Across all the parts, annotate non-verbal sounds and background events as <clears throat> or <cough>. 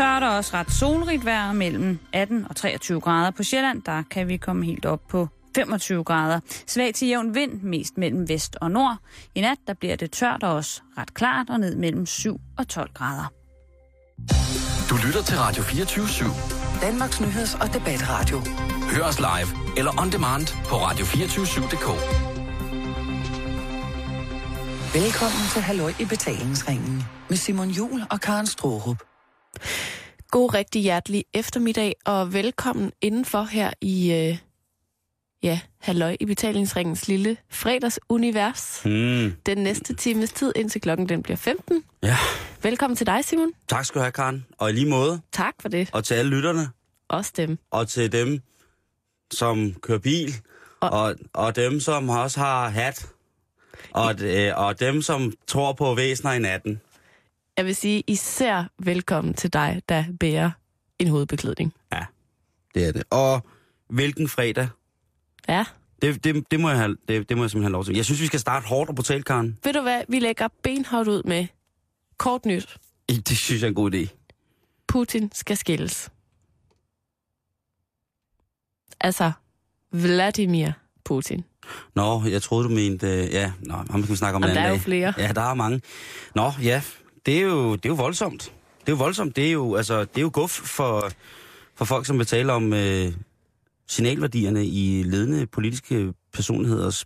tørt og også ret solrigt vejr mellem 18 og 23 grader. På Sjælland, der kan vi komme helt op på 25 grader. Svag til jævn vind, mest mellem vest og nord. I nat, der bliver det tørt og også ret klart og ned mellem 7 og 12 grader. Du lytter til Radio 24 /7. Danmarks Nyheds- og Debatradio. Hør os live eller on demand på radio247.dk. Velkommen til Halløj i betalingsringen med Simon Jul og Karen Strohrup. God rigtig hjertelig eftermiddag, og velkommen indenfor her i, øh, ja, Halløj i betalingsringens lille fredagsunivers. Mm. Den næste times tid, indtil klokken den bliver 15. Ja, Velkommen til dig, Simon. tak skal du have, Karen. Og i lige måde, Tak for det. og til alle lytterne, Også dem. og til dem, som kører bil, Og- og, og dem, som også har hat, og, øh, og dem, som tror på væsener i natten. Jeg vil sige især velkommen til dig, der bærer en hovedbeklædning. Det er det. Og hvilken fredag? Ja. Det, det, det, må, jeg have, det, det må jeg simpelthen have lov til. Jeg synes, vi skal starte hårdt og brutalt, Karen. Ved du hvad, vi lægger benhårdt ud med kort nyt. Det synes jeg er en god idé. Putin skal skilles. Altså, Vladimir Putin. Nå, jeg troede, du mente... øh, Ja, nå, ham kan vi snakke om Jamen, en der anden er jo dag. flere. Ja, der er mange. Nå, ja, det er jo, det er jo voldsomt. Det er jo voldsomt. Det er jo, altså, det er jo guf for, for folk, som vil tale om øh, signalværdierne i ledende politiske personligheders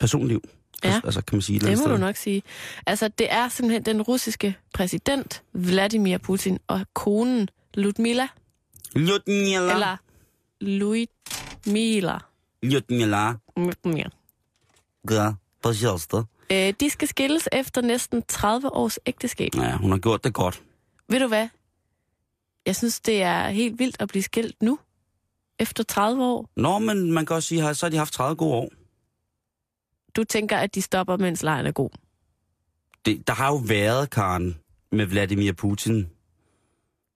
personliv. Ja. Altså, altså, kan man sige et Det eller må andet du sted. nok sige. Altså, det er simpelthen den russiske præsident, Vladimir Putin, og konen Ludmila, Ljudmila. eller Luitmila. Ljudmila. Ludmila. Ja, пожалуйста. Øh, de skal skilles efter næsten 30 års ægteskab. Ja, hun har gjort det godt. Ved du hvad? Jeg synes, det er helt vildt at blive skilt nu. Efter 30 år. Nå, men man kan også sige, at så har de haft 30 gode år. Du tænker, at de stopper, mens lejen er god. det, der har jo været, Karen, med Vladimir Putin,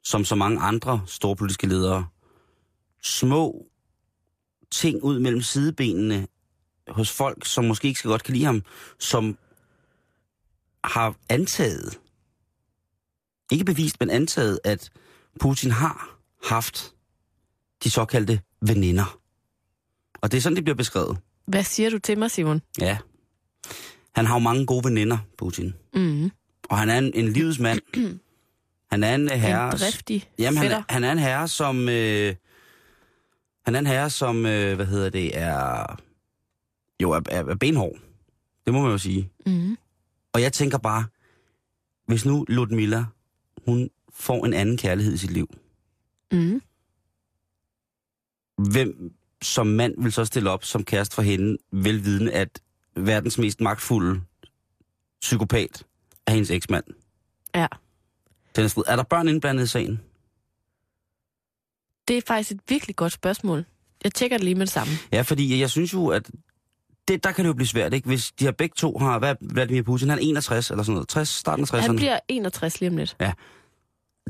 som så mange andre store politiske ledere, små ting ud mellem sidebenene hos folk, som måske ikke så godt kan lide ham, som har antaget, ikke bevist, men antaget, at Putin har haft de såkaldte veninder. Og det er sådan, det bliver beskrevet. Hvad siger du til mig, Simon? Ja. Han har jo mange gode veninder, Putin. Mm. Og han er en, en livets mand. <clears throat> Han er en herre... En driftig Jamen, han, er- han er en herre, som... Øh, han er en herre, som, øh, hvad hedder det, er... Jo, er, er, er benhård. Det må man jo sige. Mm. Og jeg tænker bare, hvis nu Ludmilla, hun får en anden kærlighed i sit liv, Mm. hvem som mand vil så stille op som kæreste for hende, velvidende, at verdens mest magtfulde psykopat er hendes eksmand? Ja. Den er, er der børn indblandet i sagen? Det er faktisk et virkelig godt spørgsmål. Jeg tjekker det lige med det samme. Ja, fordi jeg synes jo, at det, der kan det jo blive svært, ikke? Hvis de her begge to har, hvad Vladimir Putin, han er 61 eller sådan noget, 60, starten af 60'erne. Han bliver 61 lige om lidt.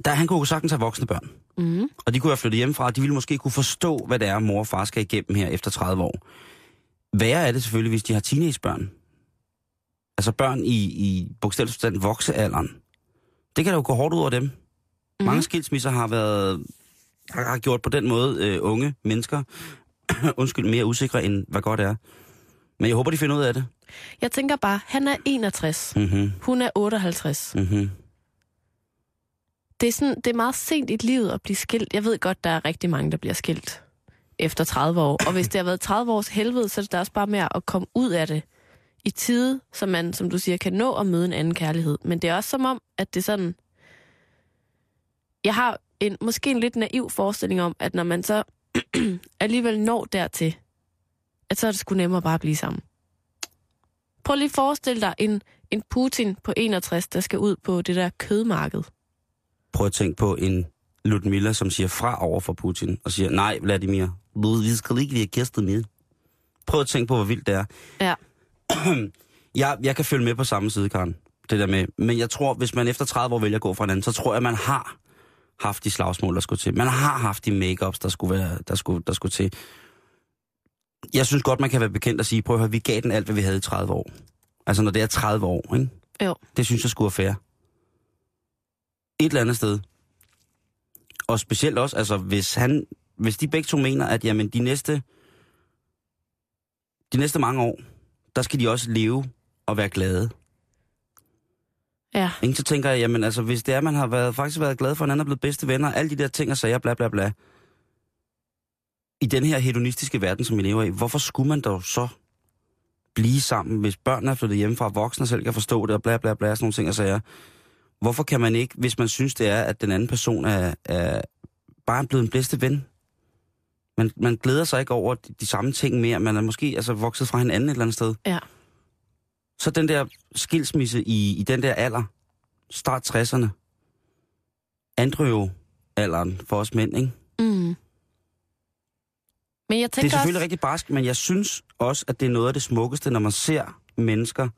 Der, han kunne jo sagtens have voksne børn. Mm. Og de kunne have flyttet hjemmefra, og de ville måske kunne forstå, hvad det er, mor og far skal igennem her efter 30 år. Værre er det selvfølgelig, hvis de har teenagebørn. Altså børn i, i bogstaveligt forstand voksealderen. Det kan da jo gå hårdt ud over dem. Mm. Mange skilsmisser har været har, har gjort på den måde øh, unge mennesker, <coughs> undskyld, mere usikre end hvad godt er. Men jeg håber, de finder ud af det. Jeg tænker bare, han er 61. Mhm, Hun er 58. mhm. Det er, sådan, det er meget sent i livet at blive skilt. Jeg ved godt, der er rigtig mange, der bliver skilt efter 30 år. Og hvis det har været 30 års helvede, så er det da også bare med at komme ud af det i tide, så man, som du siger, kan nå at møde en anden kærlighed. Men det er også som om, at det er sådan... Jeg har en, måske en lidt naiv forestilling om, at når man så <clears throat> alligevel når dertil, at så er det sgu nemmere bare at blive sammen. Prøv lige at forestille dig en, en Putin på 61, der skal ud på det der kødmarked. Prøv at tænke på en Ludmilla, som siger fra over for Putin, og siger, nej, Vladimir, vi skal ikke være gæster med. Prøv at tænke på, hvor vildt det er. Ja. <clears throat> jeg, jeg kan følge med på samme side, Karen. Det der med. Men jeg tror, hvis man efter 30 år vælger at gå fra hinanden, så tror jeg, man har haft de slagsmål, der skulle til. Man har haft de make-ups, der skulle, være, der, skulle, der skulle til. Jeg synes godt, man kan være bekendt og sige, prøv at høre, vi gav den alt, hvad vi havde i 30 år. Altså, når det er 30 år, ikke? Jo. Det synes jeg skulle være fair. Et eller andet sted. Og specielt også, altså hvis han, hvis de begge to mener, at jamen, de næste, de næste mange år, der skal de også leve og være glade. Ja. Ikke? Så tænker jeg, jamen altså, hvis det er, man har været, faktisk været glad for, at han er blevet bedste venner, alle de der ting og sager, bla bla bla, i den her hedonistiske verden, som vi lever i, hvorfor skulle man dog så blive sammen, hvis børnene er flyttet hjemmefra, voksne selv kan forstå det, og bla bla bla, sådan nogle ting og sager. Hvorfor kan man ikke, hvis man synes, det er, at den anden person er, er bare blevet en bedste ven, man, man glæder sig ikke over de, de samme ting mere, man er måske altså vokset fra hinanden et eller andet sted. Ja. Så den der skilsmisse i, i den der alder, start 60'erne, Andrew-alderen for os mænd, ikke? Mm. Men jeg Det er selvfølgelig også, rigtig barsk, men jeg synes også, at det er noget af det smukkeste, når man ser mennesker,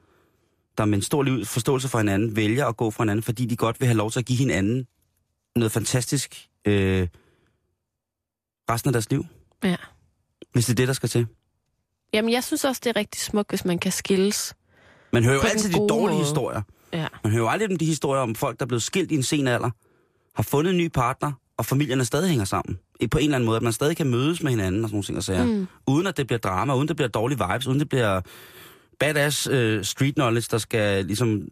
der med en stor liv forståelse for hinanden, vælger at gå fra hinanden, fordi de godt vil have lov til at give hinanden noget fantastisk øh, resten af deres liv. Ja. Hvis det er det, der skal til. jamen, jeg synes også, det er rigtig smukt, hvis man kan skilles. Man hører jo altid de dårlige måde. historier. Ja. Man hører jo aldrig om de historier om folk, der er blevet skilt i en sen alder, har fundet en ny partner, og familierne stadig hænger sammen. På en eller anden måde, at man stadig kan mødes med hinanden og sådan nogle ting og sager. Mm. Uden at det bliver drama, uden at det bliver dårlige vibes, uden det bliver badass uh, street knowledge, der skal ligesom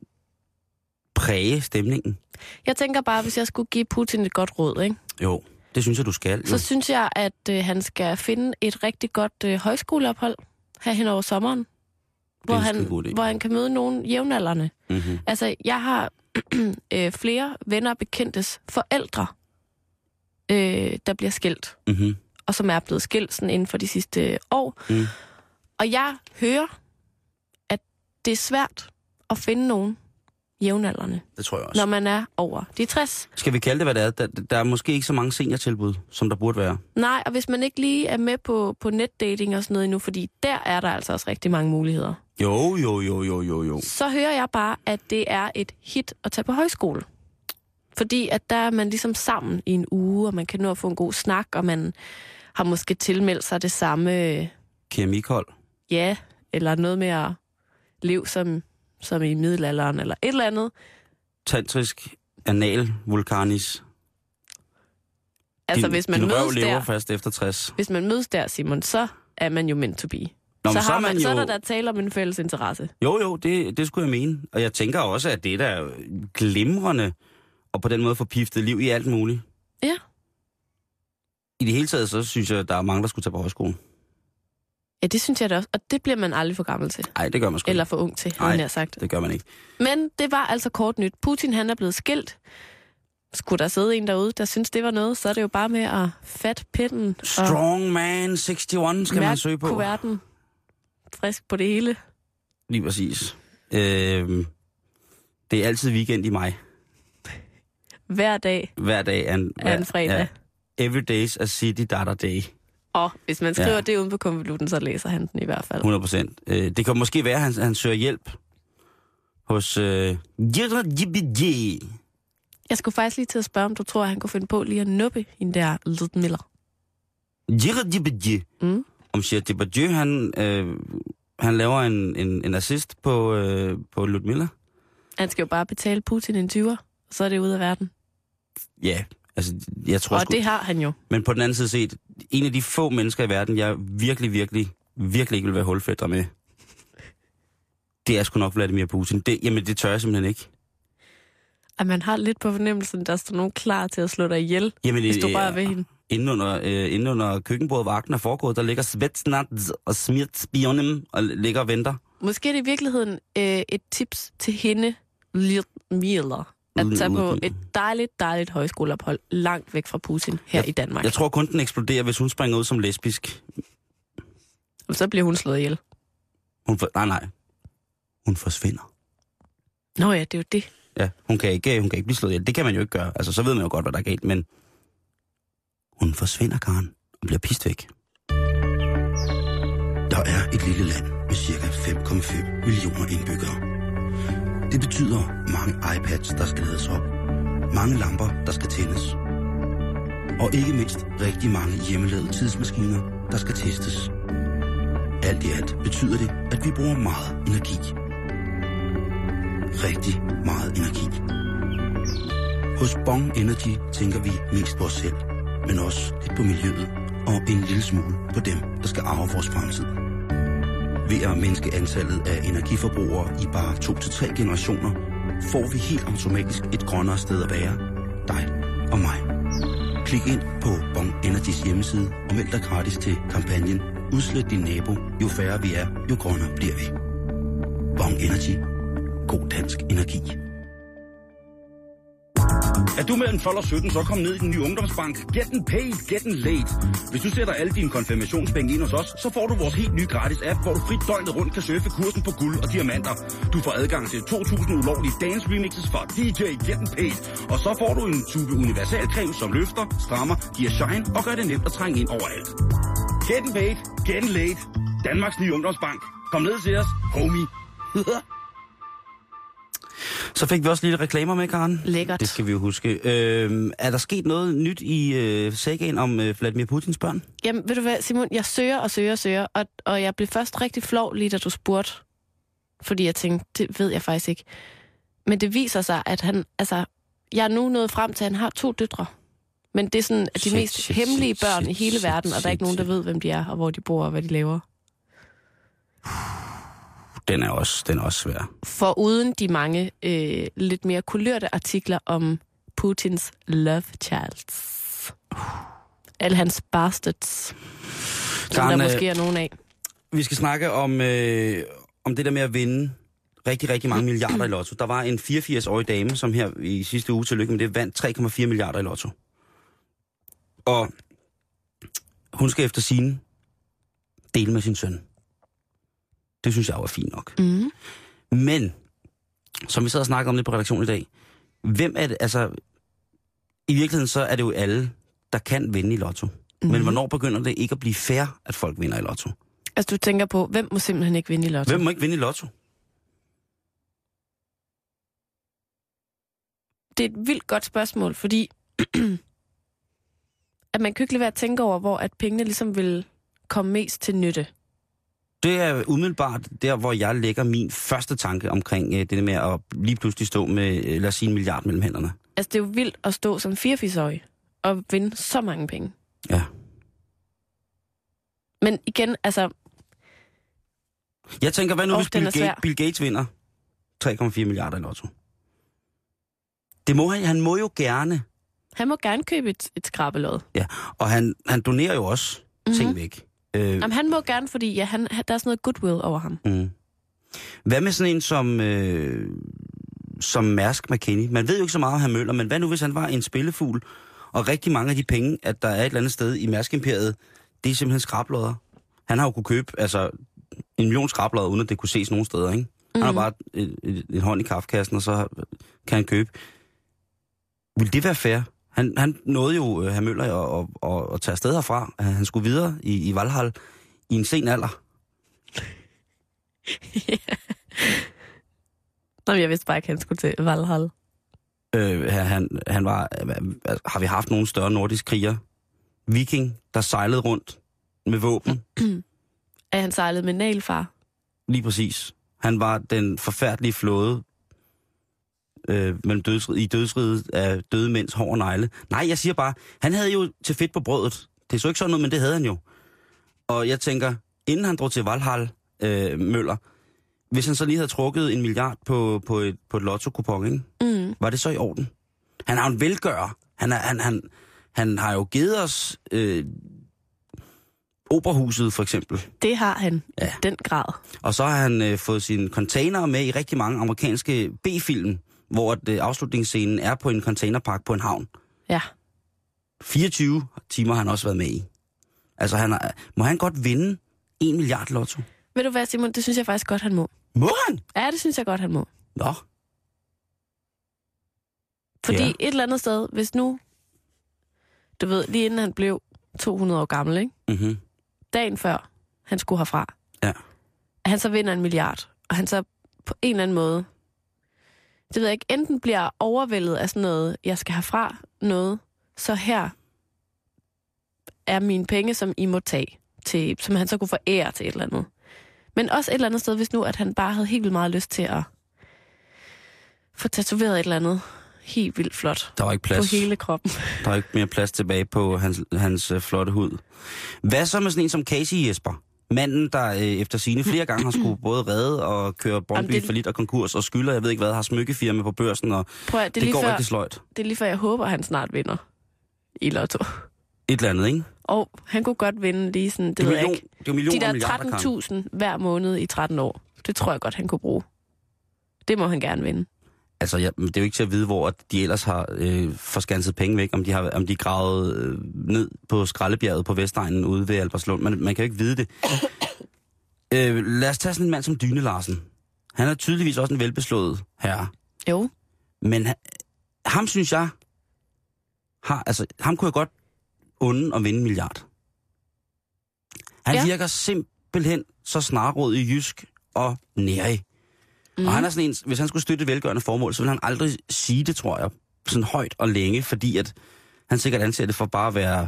præge stemningen. Jeg tænker bare, hvis jeg skulle give Putin et godt råd, ikke? Jo, det synes jeg, du skal. Jo. så synes jeg, at øh, han skal finde et rigtig godt øh, højskoleophold her hen over sommeren. Hvor han, hvor han kan møde nogle jævnaldrende. Mm-hmm. Altså, jeg har <clears throat> øh, flere venner og bekendtes forældre, øh, der bliver skilt, Mm-hmm. og som er blevet skilt sådan inden for de sidste år. Mm. Og jeg hører, at det er svært at finde nogen jævnaldrende, Det tror jeg også. når man er over de 60. Skal vi kalde det, hvad det er? Der, der er måske ikke så mange seniortilbud, som der burde være. Nej, og hvis man ikke lige er med på, på netdating og sådan noget endnu, fordi der er der altså også rigtig mange muligheder, Jo, jo, jo, jo, jo, jo. så hører jeg bare, at det er et hit at tage på højskole. Fordi at der er man ligesom sammen i en uge, og man kan nå at få en god snak, og man har måske tilmeldt sig det samme, Keramikhold. ja, eller noget med at leve som, som i middelalderen, eller et eller andet. Tantrisk anal vulkanis. Altså, din, hvis man, din mødes lever der, fast efter 60. hvis man mødes der, Simon, så er man jo meant to be. Nå, så, har er man, man så er jo... der der tale om en fælles interesse. Jo, jo, det, det skulle jeg mene. Og jeg tænker også, at det der er glimrende og på den måde få piftet liv i alt muligt. Ja. I det hele taget, så synes jeg, at der er mange, der skulle tage på højskole. Ja, det synes jeg da også. Og det bliver man aldrig for gammel til. Nej, det gør man sgu Eller for ung til, havde jeg sagt. Det gør man ikke. Men det var altså kort nyt. Putin, han er blevet skilt. Skulle der sidde en derude, der synes, det var noget, så er det jo bare med at fat pinden Strong man 61 skal man søge på. kuverten frisk på det hele. Lige præcis. Øhm, det er altid weekend i mig. Hver dag Hver dag er en, er en fredag. Ja, every day's a city data day. Og hvis man skriver Ja. det uden på konvolutten, så læser han den i hvert fald. 100 procent. Øh, det kan måske være, at han, han søger hjælp hos... Øh. Jeg skulle faktisk lige til at spørge, om du tror, at han kunne finde på lige at nuppe hende der Ludmilla. JBJ. Mm. Om JBJ, han, øh, han laver en, en, en assist på, øh, på Ludmilla. Han skal jo bare betale Putin en 20'er, og så er det ude af verden. Ja, altså, jeg tror Og sgu... det har han jo. Men på den anden side set, en af de få mennesker i verden, jeg virkelig, virkelig, virkelig ikke vil være hulfætter med, det er sgu nok Vladimir Putin. Det, jamen, det tør jeg simpelthen ikke. At man har lidt på fornemmelsen, der står nogen klar til at slå dig ihjel, Jamen, hvis du øh, rører ved hende. Inden under, øh, inden under køkkenbordet vagten er foregået, der ligger Svetsnats og Smirt Spionem og ligger og venter. Måske er det i virkeligheden øh, et tips til hende, Ludmilla, at tage på et dejligt, dejligt højskoleophold langt væk fra Putin her i Danmark. Jeg tror kun, den eksploderer, hvis hun springer ud som lesbisk. Og så bliver hun slået ihjel. Hun for, nej, nej. Hun forsvinder. Nå ja, det er jo det. Ja, hun kan, ikke, hun kan ikke blive slået ihjel. Det kan man jo ikke gøre. Altså, så ved man jo godt, hvad der er galt, men hun forsvinder, Karen, og bliver pist væk. Der er et lille land med ca. 5,5 millioner indbyggere. Det betyder mange iPads, der skal lades op, mange lamper, der skal tændes, og ikke mindst rigtig mange hjemmelavede tidsmaskiner, der skal testes. Alt i alt betyder det, at vi bruger meget energi. Rigtig meget energi. Hos Bong Energy tænker vi mest på os selv, men også lidt på miljøet og en lille smule på dem, der skal arve vores fremtid. Ved at mindske antallet af energiforbrugere i bare to til tre generationer, får vi helt automatisk et grønnere sted at være. Dig og mig. Klik ind på Bong Energys hjemmeside og meld dig gratis til kampagnen Udslet din nabo. Jo færre vi er, jo grønnere bliver vi. Bong Energy. God dansk energi. Er du mellem 12 og 17, så kom ned i den nye ungdomsbank. Get den paid, get den late. Hvis du sætter alle dine konfirmationspenge ind hos os, så får du vores helt nye gratis app, hvor du frit døgnet rundt kan surfe kursen på guld og diamanter. Du får adgang til 2.000 ulovlige dance remixes fra DJ Get den paid. Og så får du en tube universalcreme, som løfter, strammer, giver shine og gør det nemt at trænge ind overalt. Get den paid, get den late. Danmarks nye ungdomsbank. Kom ned til os, homie. <laughs> Så fik vi også lige reklamer med, Karen. Lækkert. Det skal vi jo huske. Øh, er der sket noget nyt i øh, sagaen om øh, Vladimir Putins børn? Jamen, ved du hvad, Simon, jeg søger og søger og søger, og, og jeg blev først rigtig flov, lige da du spurgte. Fordi jeg tænkte, det ved jeg faktisk ikke. Men det viser sig, at han, altså, jeg er nu nået frem til, at han har to døtre. Men det er sådan at de Shit, mest shit, hemmelige shit, børn shit, i hele shit, verden, og der er ikke nogen, der ved, hvem de er, og hvor de bor, og hvad de laver. Den er også, den er også svær. For uden de mange øh, lidt mere kulørte artikler om Putins love childs. Alle hans bastards. Som der måske er nogen af. Vi skal snakke om, øh, om det der med at vinde rigtig, rigtig mange milliarder i lotto. Der var en 84-årig dame, som her i sidste uge, tillykke med det, vandt 3,4 milliarder i lotto. Og hun skal efter sin dele med sin søn. Det synes jeg er fint nok. Mm. Men, som vi sad og snakkede om det på redaktionen i dag, hvem er det, altså, i virkeligheden så er det jo alle, der kan vinde i lotto. Mm. Men hvornår begynder det ikke at blive fair, at folk vinder i lotto? Altså, du tænker på, hvem må simpelthen ikke vinde i lotto? Hvem må ikke vinde i lotto? Det er et vildt godt spørgsmål, fordi <clears throat> at man kan ikke lade være at tænke over, hvor at pengene ligesom vil komme mest til nytte. Det er umiddelbart der, hvor jeg lægger min første tanke omkring øh, det med at lige pludselig stå med, øh, lad os sige, en milliard mellem hænderne. Altså, det er jo vildt at stå som 84-årig og vinde så mange penge. Ja. Men igen, altså, Jeg tænker, hvad nu Åh, hvis Bill. Gates, Bill Gates vinder 3,4 milliarder i lotto? Det må han, han må jo gerne. han må gerne købe et, et skrabelod. Ja, og han, han donerer jo også mm-hmm. ting væk. Øh, Jamen, han må gerne, fordi ja, han, der er sådan noget goodwill over ham. mm. Hvad med sådan en som, øh, som Mærsk McKinney? Man ved jo ikke så meget om herr Møller, men hvad nu hvis han var en spillefugl, og rigtig mange af de penge, at der er et eller andet sted i Mærsk-imperiet, det er simpelthen skrablodder. Han har jo kunne købe altså, en million skrablodder, uden at det kunne ses nogen steder, ikke? Han har bare et, et, et hånd i kaffekassen, og så kan han købe. Vil det være fair? Han, han nåede jo, uh, herr Møller, at, at, at, at tage afsted herfra. Uh, Han skulle videre i, i Valhall i en sen alder. <laughs> Nå, men jeg vidste bare ikke, han skulle til Valhall. Øh, han, han var, øh, har vi haft nogle større nordiske kriger? Viking, der sejlede rundt med våben. <clears throat> Er han sejlet med nælfar? Lige præcis. Han var den forfærdelige flåde øh, mellem dødsrid, i dødsriget af døde mænds hår og negle. Nej, jeg siger bare, han havde jo til fedt på brødet. Det så ikke sådan noget, men det havde han jo. Og jeg tænker, inden han drog til Valhall, øh, Møller, hvis han så lige havde trukket en milliard på, på et, på et lotto-kupon, ikke? Mm. var det så i orden? Han er jo en velgører. Han, er, han, han, han har jo givet os øh, operahuset, for eksempel. Det har han Ja. i den grad. Og så har han øh, fået sine container med i rigtig mange amerikanske B-film, hvor at, øh, afslutningsscenen er på en containerpark på en havn. Ja. 24 timer har han også været med i. Altså, han er, må han godt vinde 1 milliard lotto? Ved du hvad, Simon? Det synes jeg faktisk godt, han må. Må han? Ja, det synes jeg godt, han må. Nå, Fordi Ja. et eller andet sted, hvis nu, du ved, lige inden han blev 200 år gammel, ikke? mm-hmm. dagen før han skulle herfra, Ja. at han så vinder en milliard, og han så på en eller anden måde, det ved jeg ikke, enten bliver overvældet af sådan noget, jeg skal herfra noget, så her er mine penge, som I må tage, til, som han så kunne forære til et eller andet. Men også et eller andet sted, hvis nu, at han bare havde helt vildt meget lyst til at få tatoveret et eller andet helt vildt flot Der var ikke på plads. hele kroppen. Der er ikke mere plads tilbage på hans, hans øh, flotte hud. Hvad så med sådan en som Casey Jesper? Manden, der øh, efter sine flere gange har skulle både redde og køre Brøndby det- for lidt og konkurs og skylder, jeg ved ikke hvad, har smykkefirma på børsen, og Prøv det, det, lige går før, rigtig sløjt. det er lige før, jeg håber, han snart vinder i lotto. Et eller andet, ikke? Og han kunne godt vinde lige sådan, det, Det ved jeg million, ikke. det er millioner De der 13.000 hver måned i 13 år, det tror jeg godt, han kunne bruge. Det må han gerne vinde. Altså, men det er jo ikke til at vide, hvor de ellers har øh, forskanset penge væk, om de har om de er gravet øh, ned på Skraldebjerget på Vestegnen ude ved Albertslund. Man, man kan jo ikke vide det. <coughs> øh, lad os tage sådan en mand som Dyne Larsen. Han er tydeligvis også en velbeslået herre. Jo. Men ha- ham synes jeg, har, altså, ham kunne jeg godt unde at vinde en milliard. Han ja. virker simpelthen så snarråd i jysk og nærig. Mm. Mhm. Og han er sådan en, hvis han skulle støtte et velgørende formål, så ville han aldrig sige det, tror jeg, sådan højt og længe, fordi at han sikkert anser det for bare at være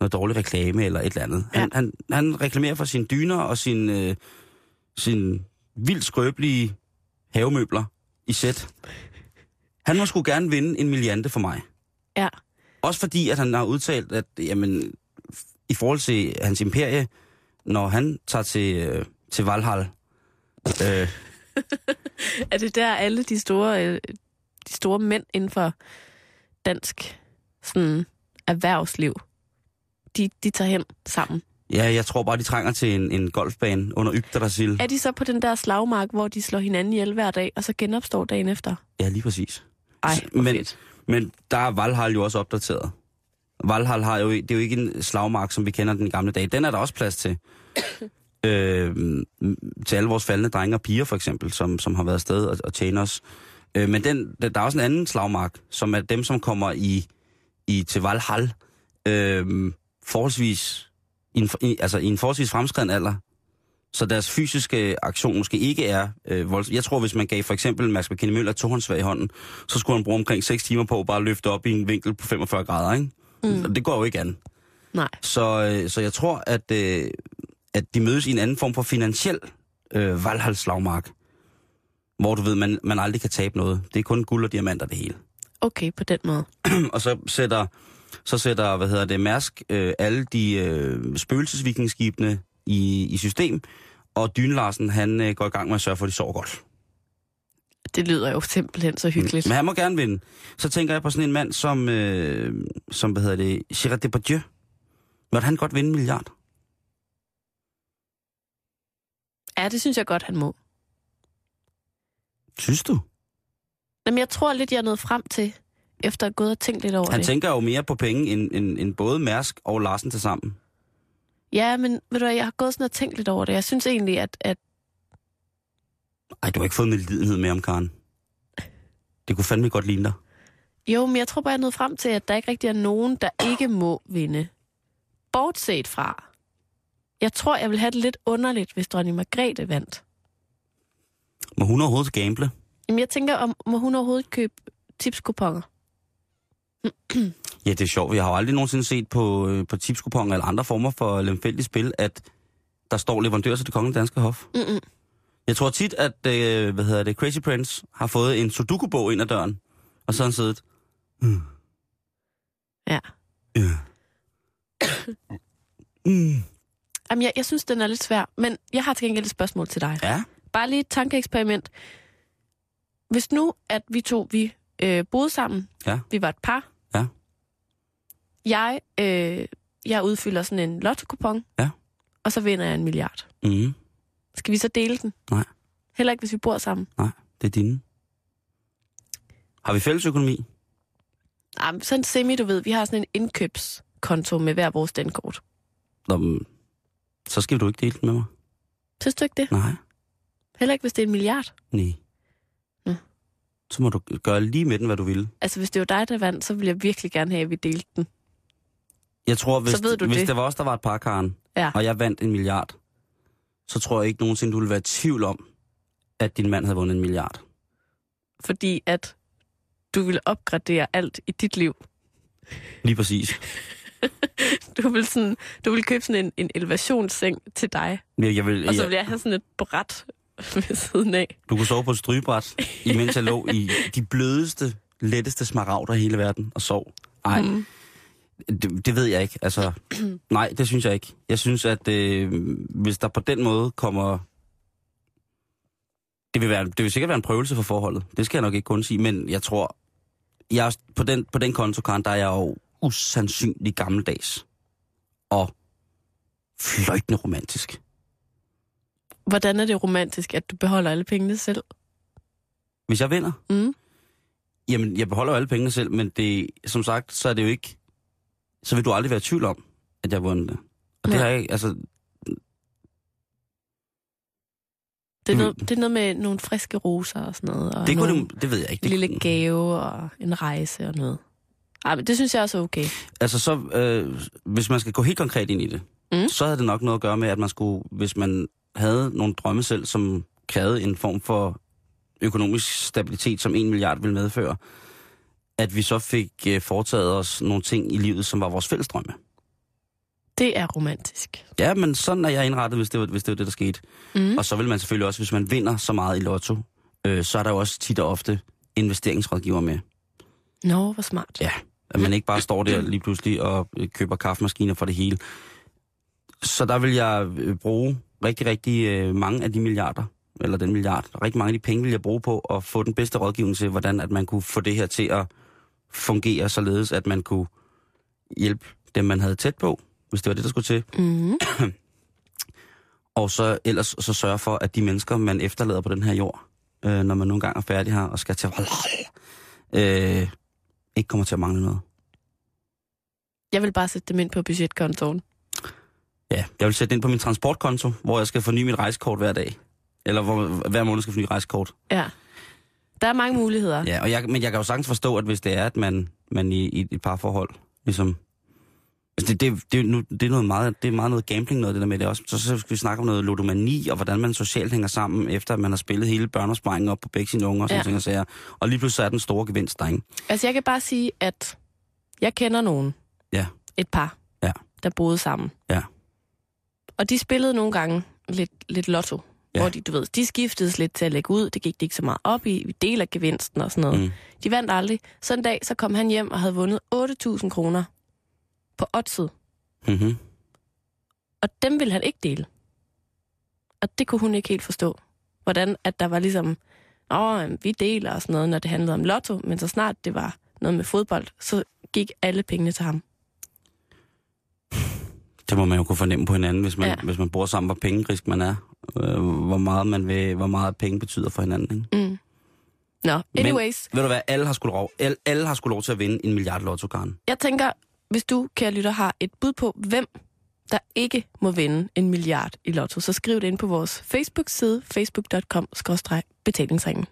noget dårlig reklame eller et eller andet. Han, Ja. han, han reklamerer for sine dyner og sin, øh, sin vildt skrøbelige havemøbler i sæt. Han må sgu gerne vinde en milliante for mig. Ja. Også fordi, at han har udtalt, at jamen, i forhold til hans imperie, når han tager til, øh, til Valhall, øh, <laughs> Er det der alle de store, øh, de store mænd inden for dansk sådan, erhvervsliv, de, de tager hen sammen? ja, jeg tror bare, de trænger til en, en golfbane under Yggdrasil. Er de så på den der slagmark, hvor de slår hinanden ihjel hver dag, og så genopstår dagen efter? Ja, lige præcis. Ej, Men- fedt. Men der er Valhall jo også opdateret. Valhall har jo, det er jo ikke en slagmark, som vi kender den gamle dage. Den er der også plads til. Øh, til alle vores faldende drenge og piger, for eksempel, som, som har været afsted og, og tjene os. Øh, men den, der der er også en anden slagmark, som er dem, som kommer i, i til Valhall øh, forholdsvis, i en, i, altså i en forholdsvis fremskreden alder. Så deres fysiske aktion måske ikke er øh, voldsom. Jeg tror, hvis man gav for eksempel Max McKinney Møller tohåndsvær i hånden, så skulle han bruge omkring 6 timer på at bare løfte op i en vinkel på 45 grader, ikke? Mm. Det går jo ikke an. Nej. Så, øh, så jeg tror, at, øh, at de mødes i en anden form for finansiel øh, valghalslagmark, hvor du ved, man, man aldrig kan tabe noget. Det er kun guld og diamanter det hele. Okay, på den måde. <clears throat> og så sætter, så sætter hvad hedder det, Mærsk øh, alle de øh, spøgelsesvikingskibene i, i system, og Dyne Larsen, han øh, går i gang med at sørge for, at de sover godt. Det lyder jo simpelthen så hyggeligt. Men han må gerne vinde. Så tænker jeg på sådan en mand som, øh, som hvad hedder det, Gérard Depardieu. Måtte han godt vinde en milliard? Ja, det synes jeg godt, han må. Synes du? Jamen, jeg tror lidt, jeg er nået frem til, efter at have gået og tænkt lidt over Han det. tænker jo mere på penge end, end, end både Mærsk og Larsen til sammen. Ja, men ved du hvad, jeg har gået sådan og tænkt lidt over det. Jeg synes egentlig, at, at Ej, du har ikke fået med lidenhed med om Karen. Det kunne fandme godt ligne dig. jo, men jeg tror bare, jeg er nået frem til, at der ikke rigtig er nogen, der ikke må vinde. Bortset fra. Jeg tror, jeg vil have det lidt underligt, hvis dronning Margrethe vandt. Må hun overhovedet gamble? Jamen, jeg tænker, om må hun overhovedet købe tipskuponer? Ja, det er sjovt. Jeg har jo aldrig nogensinde set på, øh, på tipskuponer eller andre former for lemfældigt spil, at der står leverandør til det kongelige danske hof. Mm-mm. Jeg tror tit, at øh, hvad hedder det, Crazy Prince har fået en sudoku-bog ind ad døren, og så har han siddet. Mm. Ja. Ja. <coughs> mm. Jamen, jeg, jeg synes, den er lidt svær. Men jeg har til gengæld et spørgsmål til dig. Ja. Bare lige et tankeeksperiment. Hvis nu, at vi to, vi øh, boede sammen, Ja. vi var et par, Ja. jeg, øh, jeg udfylder sådan en lotto Ja. og så vinder jeg en milliard. Mm. Skal vi så dele den? Nej. Heller ikke, hvis vi bor sammen. Nej, det er dine. Har vi fælles økonomi? Jamen, sådan semi, du ved. Vi har sådan en indkøbskonto med hver vores dankort. Nå, så skal du ikke dele den med mig. Synes du ikke det? Nej. Heller ikke, hvis det er en milliard. Nej. Nå. Så må du gøre lige med den, hvad du vil. Altså, hvis det var dig, der vandt, så ville jeg virkelig gerne have, at vi delte den. Jeg tror, hvis, Så ved du hvis det. det var os, der var et par, Karen, Ja. og jeg vandt en milliard, så tror jeg ikke nogensinde, du ville være i tvivl om, at din mand havde vundet en milliard. Fordi at du ville opgradere alt i dit liv. Lige præcis. <laughs> Du vil, sådan, du vil købe sådan en, en elevationsseng til dig, Jeg, jeg vil, og så vil jeg have sådan et bræt ved siden af. du kunne sove på et strygebræt, <laughs> imens jeg lå i de blødeste letteste smaragder i hele verden og sov. Nej, mm. det, det ved jeg ikke. Altså, <clears throat> nej, det synes jeg ikke. Jeg synes, at øh, hvis der på den måde kommer... Det vil, være, det vil sikkert være en prøvelse for forholdet. Det skal jeg nok ikke kun sige, men jeg tror... Jeg, er- på, den, på den konto, Karen, der er jeg jo usandsynlig gammeldags. Og fløjtende romantisk. Hvordan er det romantisk, at du beholder alle pengene selv? Hvis jeg vinder, Mm. Jamen, jeg beholder jo alle pengene selv, men det, som sagt, så er det jo ikke... Så vil du aldrig være i tvivl om, at jeg har vundet det. Og det Nej. har jeg ikke, altså... Det er, Mm. noget, det er noget med nogle friske roser og sådan noget. Og Det, kunne nogle, det, det ved jeg ikke. en Det, lille gave og en rejse og noget. Ej, men det synes jeg også er okay. Altså, så, øh, hvis man skal gå helt konkret ind i det, Mm. så havde det nok noget at gøre med, at man skulle, hvis man havde nogle drømme selv, som krævede en form for økonomisk stabilitet, som en milliard ville medføre, at vi så fik øh, foretaget os nogle ting i livet, som var vores fælles drømme. Det er romantisk. Ja, men sådan er jeg indrettet, hvis det var, hvis det, var det, der skete. Mm. Og så vil man selvfølgelig også, hvis man vinder så meget i lotto, øh, så er der jo også tit og ofte investeringsrådgiver med. Nå, hvor smart. Ja, at man ikke bare står der lige pludselig og øh, køber kaffemaskiner for det hele. Så der vil jeg øh, bruge rigtig, rigtig øh, mange af de milliarder, eller den milliard, rigtig mange af de penge vil jeg bruge på at få den bedste rådgivning til, hvordan at man kunne få det her til at fungere således, at man kunne hjælpe dem, man havde tæt på, hvis det var det, der skulle til. Mm. <clears throat> Og så ellers så sørge for, at de mennesker, man efterlader på den her jord, øh, når man nogle gange er færdig her og skal til øh, ikke kommer til at mangle noget. Jeg vil bare sætte dem ind på budgetkontoen. Ja, jeg vil sætte det ind på min transportkonto, hvor jeg skal forny mit rejsekort hver dag. Eller hvor, hver måned skal jeg forny rejsekort. Ja. Der er mange muligheder. Ja, og jeg, men jeg kan jo sagtens forstå, at hvis det er, at man, man i, i et par forhold, ligesom... Altså det, det, det, er nu, det, er noget meget, det er meget noget gambling noget, det der med det også. Så, så skal vi snakke om noget ludomani, og hvordan man socialt hænger sammen, efter at man har spillet hele børneopsparingen op på begge sine unger, og sådan Ja. ja. ting og sager. Og lige pludselig er den store gevinst der, ikke? Altså, jeg kan bare sige, at jeg kender nogen. Ja. Et par. Ja. Der boede sammen. Ja. Og de spillede nogle gange lidt, lidt lotto. Ja. Hvor de, du ved, de skiftedes lidt til at lægge ud. Det gik de ikke så meget op i. Vi deler gevinsten og sådan noget. Mm. De vandt aldrig. Så en dag, så kom han hjem og havde vundet 8.000 kroner på oddset. Mm-hmm. Og dem ville han ikke dele. Og det kunne hun ikke helt forstå. Hvordan at der var ligesom, åh, vi deler og sådan noget, når det handlede om lotto, men så snart det var noget med fodbold, så gik alle pengene til ham. Det må man jo kunne fornemme på hinanden, hvis man, Ja. hvis man bor sammen, hvor pengegrisk man er. Øh, hvor meget man vil, hvor meget penge betyder for hinanden, ikke? Mm. Nå, anyways, Men, ved du hvad, alle har skulle lov, alle, alle har skulle lov til at vinde en milliard lotto, Karen. jeg tænker, hvis du, kære lytter, har et bud på, hvem der ikke må vinde en milliard i lotto, så skriv det ind på vores Facebook-side, facebook.com-betalingsringen.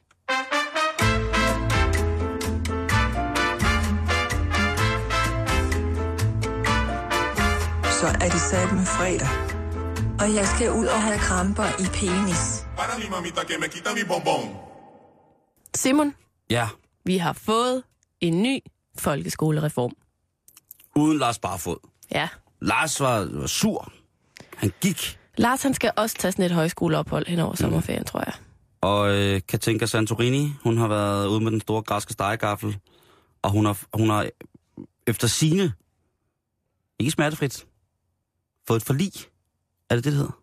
Så er det sat med fredag. Og jeg skal ud og have kramper i penis. Simon, Ja, vi har fået en ny folkeskolereform. Uden Lars Barfod. Ja, Lars var, var sur. Han gik. Lars han skal også tage sådan et højskoleophold hen over sommerferien, tror jeg. Og øh, Katinka Santorini, hun har været ude med den store græske stegegaffel. Og hun har, hun har efter sine ikke smertefrit, fået et forlig. Er det det, det hedder?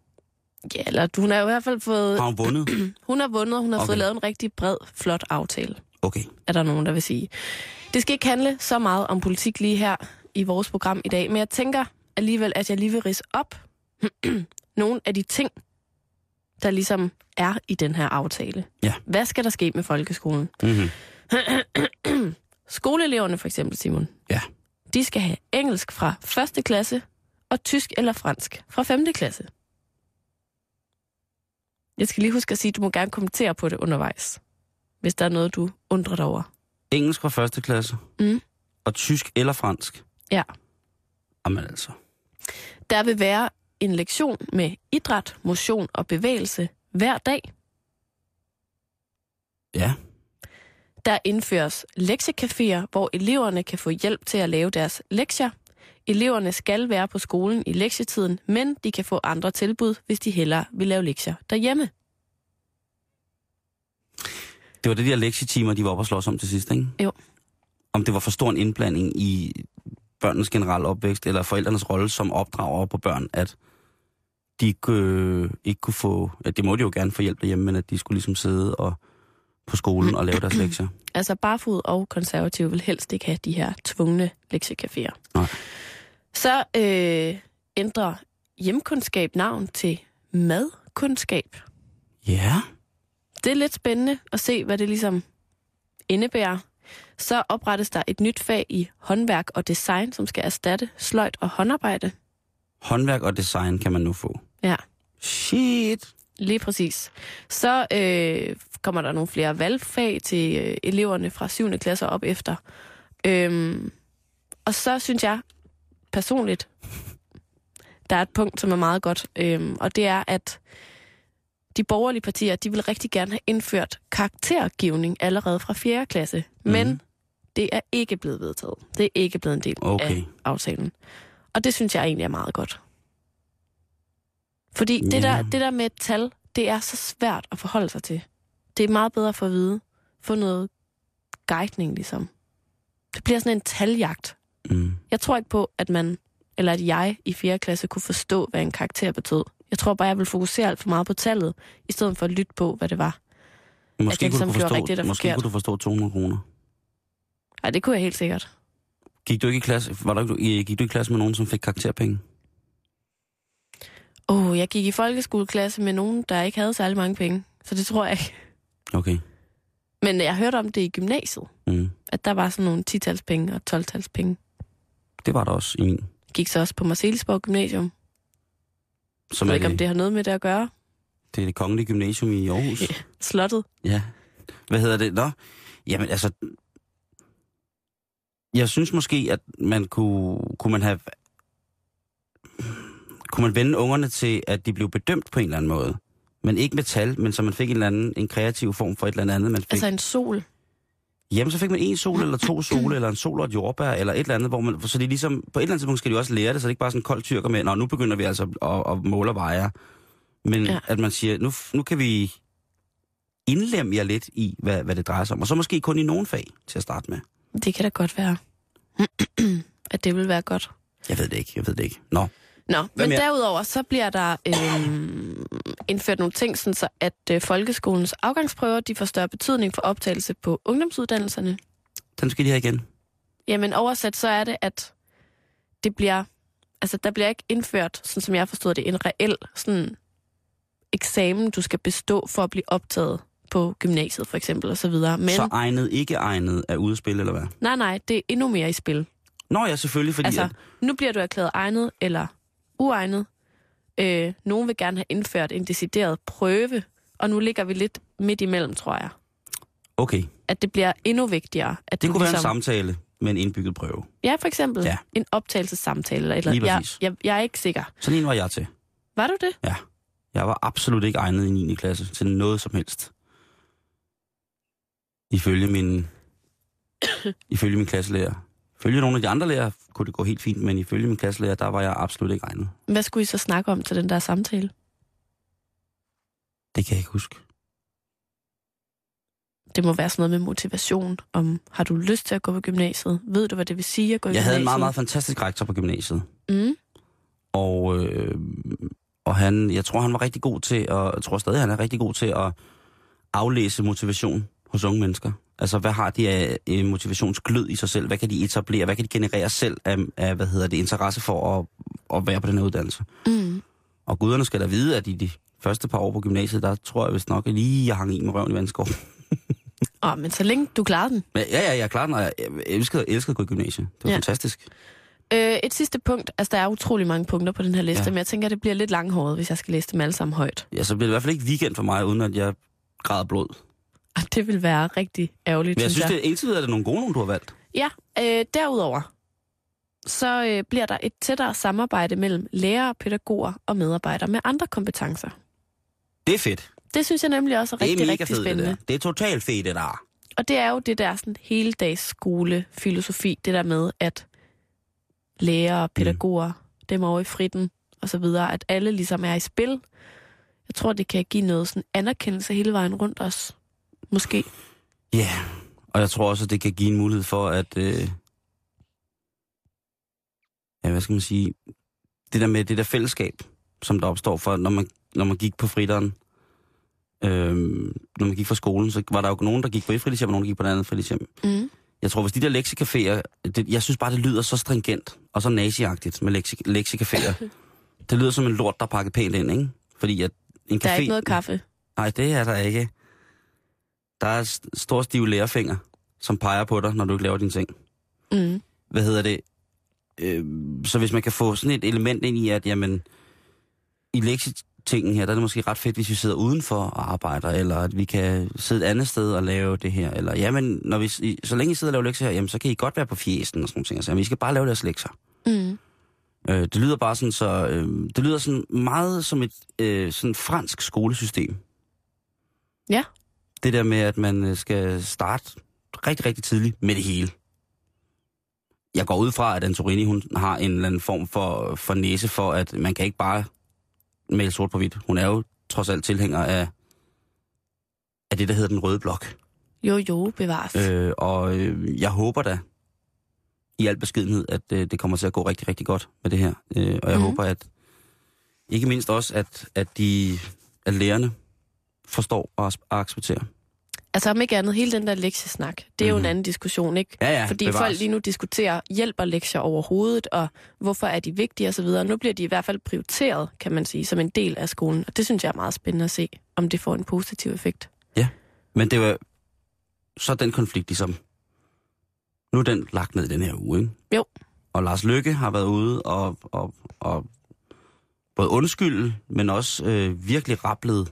Ja, eller hun har jo i hvert fald fået... Har hun vundet? <clears throat> Hun har vundet, og hun har. Okay. fået lavet en rigtig bred, flot aftale, Okay. er der nogen, der vil sige. Det skal ikke handle så meget om politik lige her i vores program i dag, men jeg tænker alligevel, at jeg lige vil rise op <clears throat> nogle af de ting, der ligesom er i den her aftale. Ja. Hvad skal der ske med folkeskolen? Mm-hmm. <clears throat> Skoleeleverne for eksempel, Simon. Ja. De skal have engelsk fra første klasse og tysk eller fransk fra 5. klasse. Jeg skal lige huske at sige, at du må gerne kommentere på det undervejs, hvis der er noget, du undrer dig over. Engelsk fra første klasse. Mm. Og tysk eller fransk. Ja. Jamen altså. Der vil være en lektion med idræt, motion og bevægelse hver dag. Ja. Der indføres lektiecaféer, hvor eleverne kan få hjælp til at lave deres lektier. Eleverne skal være på skolen i lektietiden, men de kan få andre tilbud, hvis de hellere vil lave lektier derhjemme. Det var det de her lektietimer, de var oppe og slås om til sidst, ikke? Jo. Om det var for stor en indblanding i børnenes generelle opvækst, eller forældrenes rolle som opdrager på børn, at de ikke, øh, ikke kunne få... Ja, det må de jo gerne få hjælp derhjemme, men at de skulle ligesom sidde og på skolen og lave deres <clears throat> lektier. Altså Barfod og konservative vil helst ikke have de her tvungne lektiecaféer. Nej. Så øh, ændrer hjemkundskab navn til madkundskab. Ja. Det er lidt spændende at se, hvad det ligesom indebærer. Så oprettes der et nyt fag i håndværk og design, som skal erstatte sløjt og håndarbejde. Håndværk og design kan man nu få. Ja, Shit. lige præcis. Så øh, kommer der nogle flere valgfag til øh, eleverne fra 7. klasse op efter. Øhm, og så synes jeg personligt, <laughs> der er et punkt, som er meget godt, øhm, og det er, at de borgerlige partier, de vil rigtig gerne have indført karaktergivning allerede fra 4. klasse. Men Mhm. det er ikke blevet vedtaget. Det er ikke blevet en del Okay. af aftalen. Og det synes jeg egentlig er meget godt. Fordi det, Ja. der, det der med et tal, det er så svært at forholde sig til. Det er meget bedre for at vide. Få noget guidning, ligesom. Det bliver sådan en taljagt. Mm. Jeg tror ikke på, at man, eller at jeg i 4. klasse kunne forstå, hvad en karakter betød. Jeg tror bare, jeg vil fokusere alt for meget på tallet, i stedet for at lytte på, hvad det var. Måske, jeg kunne, du forstå, rigtigt måske forkert. kunne du forstå 200 kroner. Nej, det kunne jeg helt sikkert. Gik du ikke i klasse, var i- gik du i klasse med nogen, som fik karakterpenge? Åh, oh, jeg gik i folkeskoleklasse med nogen, der ikke havde særlig mange penge. Så det tror jeg ikke. Okay. Men jeg hørte om det i gymnasiet, Mm. at der var sådan nogle 10-tals penge og 12-tals penge. Det var der også i min. Jeg gik så også på Marcelisborg Gymnasium. Som Jeg ved ikke, om det, det har noget med det at gøre. det er det kongelige gymnasium i Aarhus. <laughs> Slottet. Ja. Hvad hedder det? Nå, jamen altså... Jeg synes måske, at man kunne, kunne man have... Kunne man vende ungerne til, at de blev bedømt på en eller anden måde? Men ikke med tal, men så man fik en eller anden en kreativ form for et eller andet. Man fik, Altså en sol. Jamen, så fik man en sol, eller to <clears throat> sole, eller en sol og et jordbær, eller et eller andet, hvor man... Så det ligesom... På et eller andet tidspunkt skal de også lære det, så det er ikke bare sådan kold tyrker med, Nå, nu begynder vi altså at, at måle og veje. Men Ja. at man siger, nu, nu kan vi indlemme jer lidt i, hvad, hvad det drejer sig om. Og så måske kun i nogle fag til at starte med. Det kan da godt være. <clears throat> at det vil være godt. Jeg ved det ikke, jeg ved det ikke. Nå, Nå, men mere? derudover så bliver der øhm, indført nogle ting, sådan så at øh, folkeskolens afgangsprøver de får større betydning for optagelse på ungdomsuddannelserne. den skal de have igen. Jamen oversat så er det, at det bliver, altså der bliver ikke indført, sådan som jeg forstået det, en reel sådan eksamen, du skal bestå for at blive optaget på gymnasiet for eksempel og så videre. Men Så egnet, ikke egnet er ude spille, eller hvad? nej, nej, det er endnu mere i spil. Nå ja, selvfølgelig, fordi... Altså, at, nu bliver du erklæret egnet eller uegnet. Øh, nogen vil gerne have indført en decideret prøve, og nu ligger vi lidt midt imellem, tror jeg. okay, At det bliver endnu vigtigere. At det kunne være en ligesom, samtale med en indbygget prøve. Ja, for eksempel Ja. en optagelsessamtale. Eller et eller Lige jeg, jeg, jeg er ikke sikker. Sådan en var jeg til. Var du det? Ja. Jeg var absolut ikke egnet i 9. klasse til noget som helst. Ifølge min, <coughs> ifølge min klasselærer. Ifølge nogle af de andre lærere kunne det gå helt fint, men ifølge min klasselærer, der var jeg absolut ikke egnet. Hvad skulle I så snakke om til den der samtale? Det kan jeg ikke huske. Det må være sådan noget med motivation. Om har du lyst til at gå på gymnasiet? Ved du, hvad det vil sige at gå i Jeg havde en gymnasiet? meget, meget fantastisk rektor på gymnasiet. Mm. Og, øh, og han, jeg tror, han var rigtig god til, og jeg tror stadig, han er rigtig god til at aflæse motivation hos unge mennesker. Altså, hvad har de af øh, motivationsglød i sig selv? Hvad kan de etablere? Hvad kan de generere selv af, af hvad hedder det, interesse for at, at være på den her uddannelse? Mm. Og guderne skal da vide, at i de første par år på gymnasiet, der tror jeg vist nok at lige, jeg hang i med røven i vandskov. Oh, men så længe du klarer den. Ja, ja, jeg er klar, når jeg elskede, elskede at gå i gymnasiet. Det var Ja. fantastisk. Øh, et sidste punkt. Altså, der er utrolig mange punkter på den her liste. Ja. men jeg tænker, at det bliver lidt langhåret, hvis jeg skal læse dem alle sammen højt. Ja, så bliver det i hvert fald ikke weekend for mig, uden at jeg græder blod. Og det vil være rigtig ærgerligt, Men jeg synes, jeg. det er indtil videre, er det nogle gode nogle, du har valgt. Ja, øh, derudover, så øh, bliver der et tættere samarbejde mellem lærere, pædagoger og medarbejdere med andre kompetencer. Det er fedt. Det synes jeg nemlig også er Det er rigtig, rigtig fedt, det spændende. der. Det er totalt fedt, det der. Og det er jo det der sådan hele dags skolefilosofi, det der med, at lærere, pædagoger, mm. dem over i fritten og så videre, at alle ligesom er i spil. Jeg tror, det kan give noget sådan anerkendelse hele vejen rundt os. Måske. Ja, og jeg tror også, at det kan give en mulighed for, at... Øh, ja, hvad skal man sige? Det der med det der fællesskab, som der opstår for, når man, når man gik på fritteren, øh, når man gik fra skolen, så var der jo nogen, der gik på et fritidshjem, og nogen, der gik på et andet fritidshjem. Mm. Jeg tror, hvis de der lektiecaféer, det, jeg synes bare, det lyder så stringent og så naziagtigt med lekti, lektiecaféer. <laughs> det lyder som en lort, der er pakket pænt ind, ikke? Fordi at en Der er café... ikke noget kaffe. Nej, det er der ikke. Der er st- stor stiv lærerfinger, som peger på dig, når du ikke laver dine ting. Mm. Hvad hedder det? Øh, så hvis man kan få sådan et element ind i, at jamen, i lektietingen her, der er det måske ret fedt, hvis vi sidder udenfor og arbejder, eller at vi kan sidde et andet sted og lave det her. Eller jamen, når vi, så længe I sidder og laver lektier her, jamen, så kan I godt være på fjesen og sådan nogle ting. Altså, vi skal bare lave deres lektier. Mm. Øh, det lyder bare sådan så, øh, det lyder sådan meget som et øh, sådan fransk skolesystem. Ja. Det der med, at man øh, skal starte rigtig, rigtig tidligt med det hele. Jeg går ud fra, at Antorini, hun har en eller anden form for, for næse for, at man kan ikke bare male sort på hvidt. Hun er jo trods alt tilhænger af, af det, der hedder den røde blok. Jo, jo, bevares. Øh. Og øh, jeg håber da, i al beskedenhed, at øh, det kommer til at gå rigtig, rigtig godt med det her. Øh, og jeg mm. Håber, at ikke mindst også, at, at de at lærerne forstår og accepterer. Altså om ikke andet, hele den der lektiesnak, det er jo Mhm. en anden diskussion, ikke? Ja, ja, Fordi bevares. folk lige nu diskuterer, hjælper lektier overhovedet, og hvorfor er de vigtige osv. Nu bliver de i hvert fald prioriteret, kan man sige, som en del af skolen. Og det synes jeg er meget spændende at se, om det får en positiv effekt. Men det var så den konflikt ligesom, nu er den lagt ned den her uge, ikke? Jo. Og Lars Lykke har været ude og, og, og både undskylde, men også øh, virkelig rapplet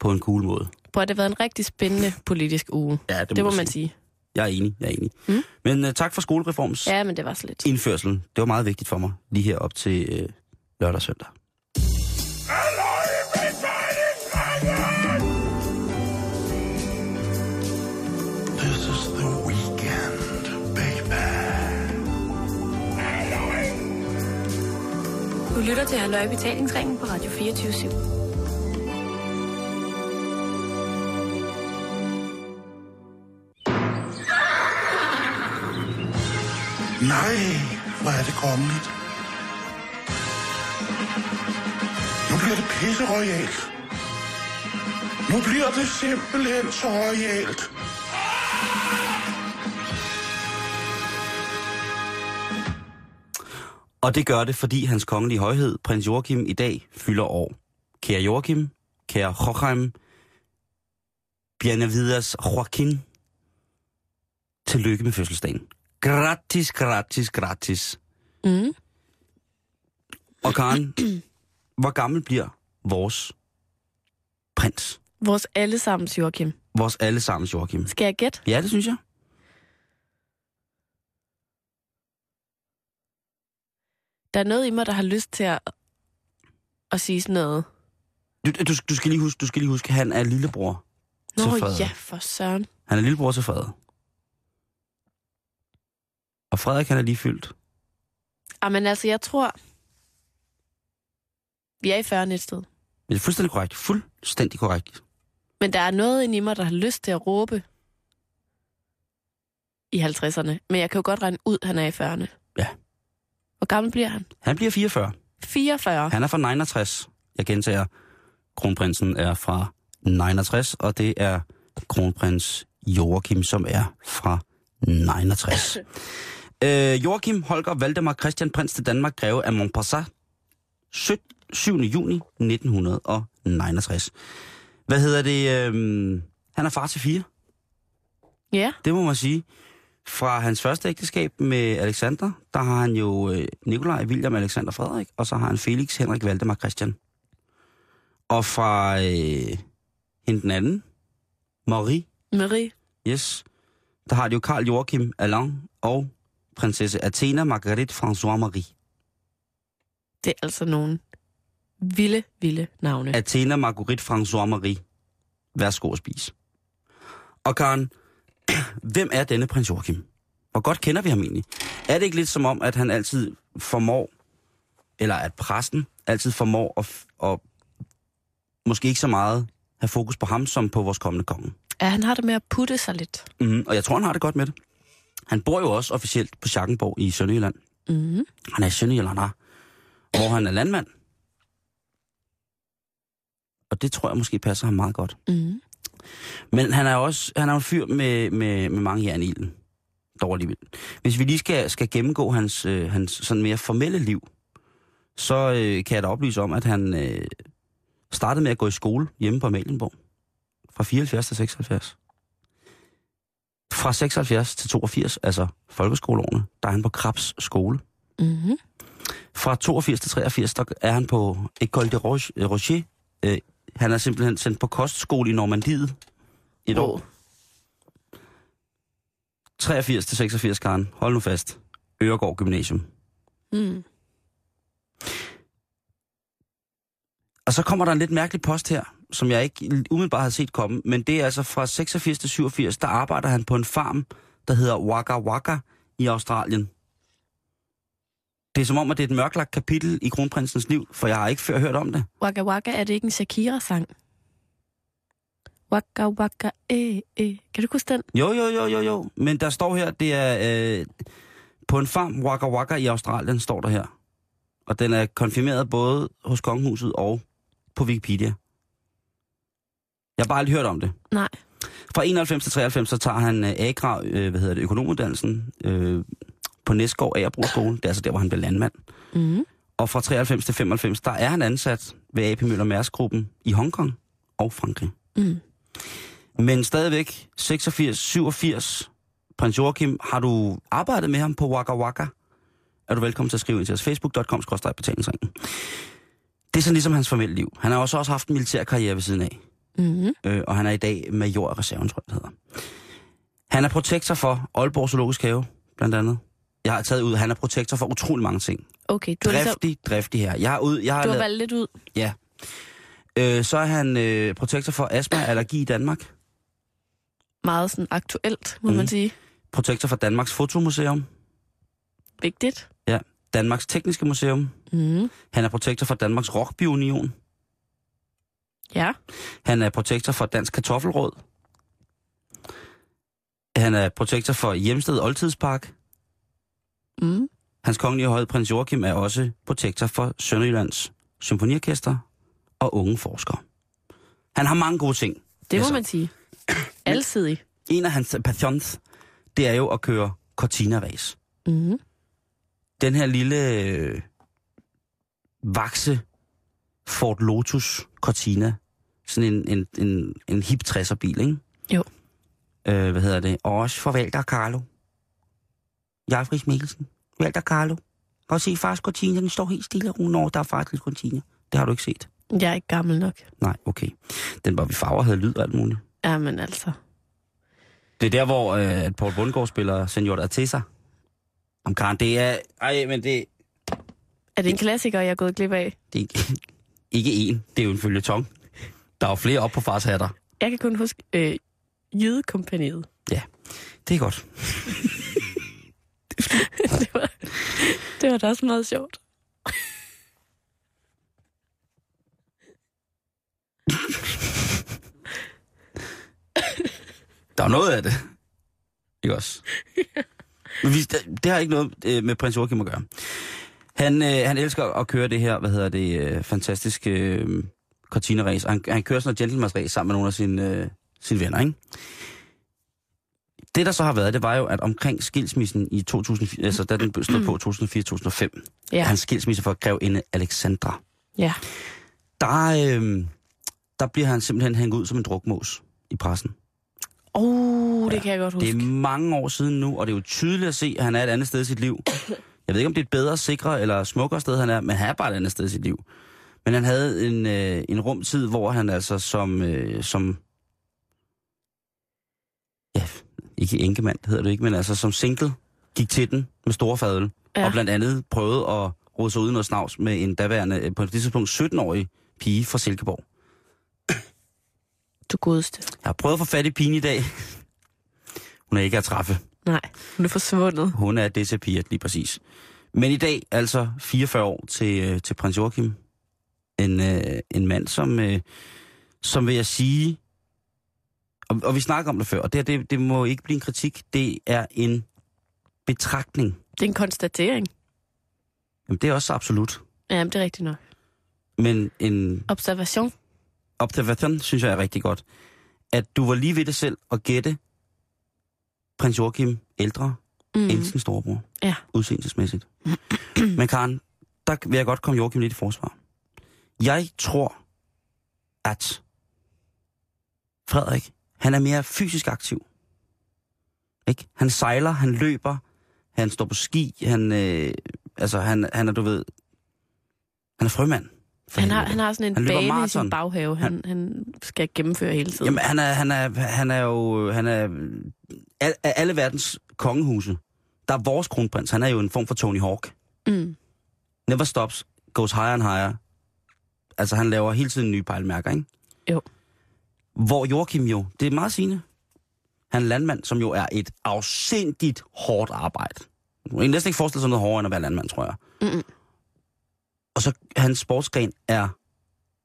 på en cool måde. På at det har været en rigtig spændende politisk uge. Ja, Det må man sige. Jeg er enig, jeg er enig. Mm. Men uh, tak for skolereforms Ja, men det var så lidt. indførsel. Det var meget vigtigt for mig, lige her op til uh, lørdag og søndag. This is the weekend, baby. Du lytter til Halløj Betalingsringen på Radio 24 /7. Nej, hvor er det kongeligt. Nu bliver det pisse royalt. Nu bliver det simpelthen så royalt. Og det gør det, fordi hans kongelige højhed, prins Joachim, i dag fylder år. Kære Joachim, kære Joachim, Bjernavidas Joaquin, tillykke med fødselsdagen. Gratis, gratis, gratis. Mm. Og Karen, <clears throat> hvor gammel bliver vores prins? Vores allesammens Joachim. Vores allesammens Joachim. Skal jeg gætte? Ja, det synes jeg. Der er noget i mig, der har lyst til at, at sige sådan noget. Du, du, du, skal lige huske, du skal lige huske, at han er lillebror Nå til Frederik. ja, for søren. Han er lillebror til Frederik. Og Frederik, han er lige fyldt. Jamen altså, jeg tror... Vi er i 40 et sted. Det er fuldstændig korrekt. Fuldstændig korrekt. Men der er noget inde i mig, der har lyst til at råbe i 50'erne. Men jeg kan jo godt regne ud, at han er i 40'erne. Ja. Hvor gammel bliver han? Han bliver 44. 44. Han er fra 69. Jeg gentager, kronprinsen er fra 69, og det er kronprins Joachim, som er fra 69. <laughs> øh, Joachim Holger Valdemar Christian Prins til Danmark, greve af Montpassat, 7. juni 1969. Hvad hedder det? Øh, han er far til fire. Ja. Det må man sige. Fra hans første ægteskab med Alexander, der har han jo øh, Nikolaj, William, Alexander Frederik, og så har han Felix, Henrik, Valdemar, Christian. Og fra øh, hende den anden, Marie, Marie. yes, der har de jo Karl Joachim Alain og prinsesse Athena Marguerite François Marie. Det er altså nogle vilde, vilde navne. Athena Marguerite François Marie. Værsgo at spise. Og Karen, <clears throat> hvem er denne prins Joachim? Hvor godt kender vi ham egentlig? Er det ikke lidt som om, at han altid formår, eller at præsten altid formår at, at måske ikke så meget have fokus på ham som på vores kommende konge? Ja, han har det med at putte sig lidt. Mm, og jeg tror, han har det godt med det. Han bor jo også officielt på Schackenborg i Sønderjylland. Mm. Han er Sønderjyllander, hvor han er landmand. Og det tror jeg måske passer ham meget godt. Mm. Men han er også han er en fyr med, med, med mange jern i ilden. Dog alligevel. Hvis vi lige skal, skal gennemgå hans, øh, hans sådan mere formelle liv, så øh, kan jeg da oplyse om, at han øh, startede med at gå i skole hjemme på Amalienborg. Fra 74 til 76. Fra 76 til 82, altså folkeskoleårene, der er han på Krabs skole. Mm. Fra 82 til 83, der er han på École de Roche, øh, Rocher. Øh, han er simpelthen sendt på kostskole i Normandiet et år. 83 til 86, Karen. Hold nu fast. Øregård Gymnasium. Mm. Og så kommer der en lidt mærkelig post her, som jeg ikke umiddelbart har set komme, men det er altså fra 86 til 87, der arbejder han på en farm, der hedder Waka Waka i Australien. Det er som om, at det er et mørklagt kapitel i kronprinsens liv, for jeg har ikke før hørt om det. Waka Waka, er det ikke en Shakira-sang? Waka Waka, eh, eh. Kan du huske den? Jo, jo, jo, jo, jo. Men der står her, det er øh, på en farm Waka Waka i Australien, står der her. Og den er konfirmeret både hos kongehuset og på Wikipedia. Jeg har bare aldrig hørt om det. Nej. Fra 91 til 93, så tager han øh, agra, øh, hvad hedder det, økonomuddannelsen øh, på Næsgaard Agerbrugsskole. Det er altså der, hvor han blev landmand. Mm. Og fra 93 til 95, der er han ansat ved AP Møller Mærsk gruppen i Hongkong og Frankrig. Mm. Men stadigvæk 86, 87, prins Joachim, har du arbejdet med ham på Waka Waka? Er du velkommen til at skrive ind til os. Facebook.com betalingsringen. Det er sådan ligesom hans formelle liv. Han har også, også haft en militær karriere ved siden af. Mm. Øh, og han er i dag major af reserven, tror jeg, det hedder. Han er protektor for Aalborg Zoologisk Have, blandt andet. Jeg har taget ud, han er protektor for utrolig mange ting. Okay, du har, ligesom, Driftig, driftig her. Jeg har, ud, jeg har, du har lavet- valgt lidt ud. Ja. Øh, så er han øh, protektor for astma og allergi i Danmark. Meget sådan aktuelt, må mm. Mhm. man sige. Protektor for Danmarks Fotomuseum. Vigtigt. Ja. Danmarks Tekniske Museum. Mm. Han er protektor for Danmarks Rugby Union. Ja. Han er protektor for Dansk Kartoffelråd. Han er protektor for Hjemsted Oldtidspark. Mm. Hans kongelige højde prins Joachim er også protektor for Sønderjyllands Symfoniorkester og unge forskere. Han har mange gode ting. Det må Altså, man sige. <clears throat> Alsidig. En af hans passions, det er jo at køre Cortina-race. Mm. Den her lille øh, vakse Ford Lotus Cortina. Sådan en, en, en, en hip 60'er bil, ikke? Jo. Øh, hvad hedder det? Og også for Valter Carlo. Jeg Friis Mikkelsen. Valter Carlo. Du se fars Cortina? Den står helt stille. Når der er faktisk Cortina. Det har du ikke set. Jeg er ikke gammel nok. Nej, okay. Den var vi farver havde lyd og alt muligt. Ja, men altså. Det er der, hvor øh, Paul Bundgaard spiller Senor Artesa. Om Karen, det er... Ej, men det, Er det en klassiker, jeg er gået glip af? det er ikke, én. Det er jo en følgetong. Der er jo flere op på fars hatter. Jeg kan kun huske øh, Jydekompaniet. Det er godt. <laughs> det, var, det var da også meget sjovt. Der er noget af det. Ikke også? <laughs> Men vi, det, det har ikke noget øh, med prins Joachim at gøre. Han, øh, han elsker at køre det her, hvad hedder det, øh, fantastiske øh, Cortina-race. Han, han kører sådan noget gentleman's race sammen med nogle af sine, øh, sine venner, ikke? Det, der så har været, det var jo, at omkring skilsmissen i 2004, altså da den stod på 2004-2005, Ja. hans skilsmisse for grevinde Alexandra, Ja. der, øh, der bliver han simpelthen hængt ud som en drukmås i pressen. Oh, det kan jeg godt huske. Det er mange år siden nu, og det er jo tydeligt at se, at han er et andet sted i sit liv. Jeg ved ikke, om det er et bedre, sikrere eller smukkere sted, han er, men han er bare et andet sted i sit liv. Men han havde en, øh, en rumtid, hvor han altså som, øh, som ja, ikke enkemand hedder det ikke, men altså som single gik til den med store fadøl, ja. Og blandt andet prøvede at rode sig ud i noget snavs med en daværende, øh, på det tidspunkt 17-årig pige fra Silkeborg. Du godeste. Jeg har prøvet at få fat i pigen i dag. Hun er ikke at træffe. Nej, hun er forsvundet. Hun er disappeared, lige præcis. Men i dag, altså 44 år til, øh, til prins Joachim. En, øh, en mand, som, øh, som vil jeg sige, og, og vi snakker om det før, og det, her, det, det må ikke blive en kritik, det er en betragtning. Det er en konstatering. Jamen, det er også absolut. Ja, det er rigtigt nok. Men en Observation. observation, synes jeg er rigtig godt. At du var lige ved det selv at gætte prins Joachim ældre mm. end sin storebror. Ja. Udseendelsesmæssigt. <clears throat> Men Karen, der vil jeg godt komme Joachim lidt i forsvar. Jeg tror, at Frederik, han er mere fysisk aktiv. Ikke? Han sejler, han løber, han står på ski, han, øh, altså han, han er, du ved, han er frømand. Han har, han har sådan en Han bane i maraton. sin baghave, han, han skal gennemføre hele tiden. Jamen, han er, han er, han er jo, han er, al, af alle verdens kongehuse, der er vores kronprins, han er jo en form for Tony Hawk. Mm. Never stops, goes higher and higher. Altså, han laver hele tiden nye pejlemærker, ikke? Jo. Hvor Joachim jo, det er meget sigende. Han er landmand, som jo er et afsindigt hårdt arbejde. Du kan næsten ikke forestille sig noget hårdere end at være landmand, tror jeg. Mm-mm. Og så hans sportsgren er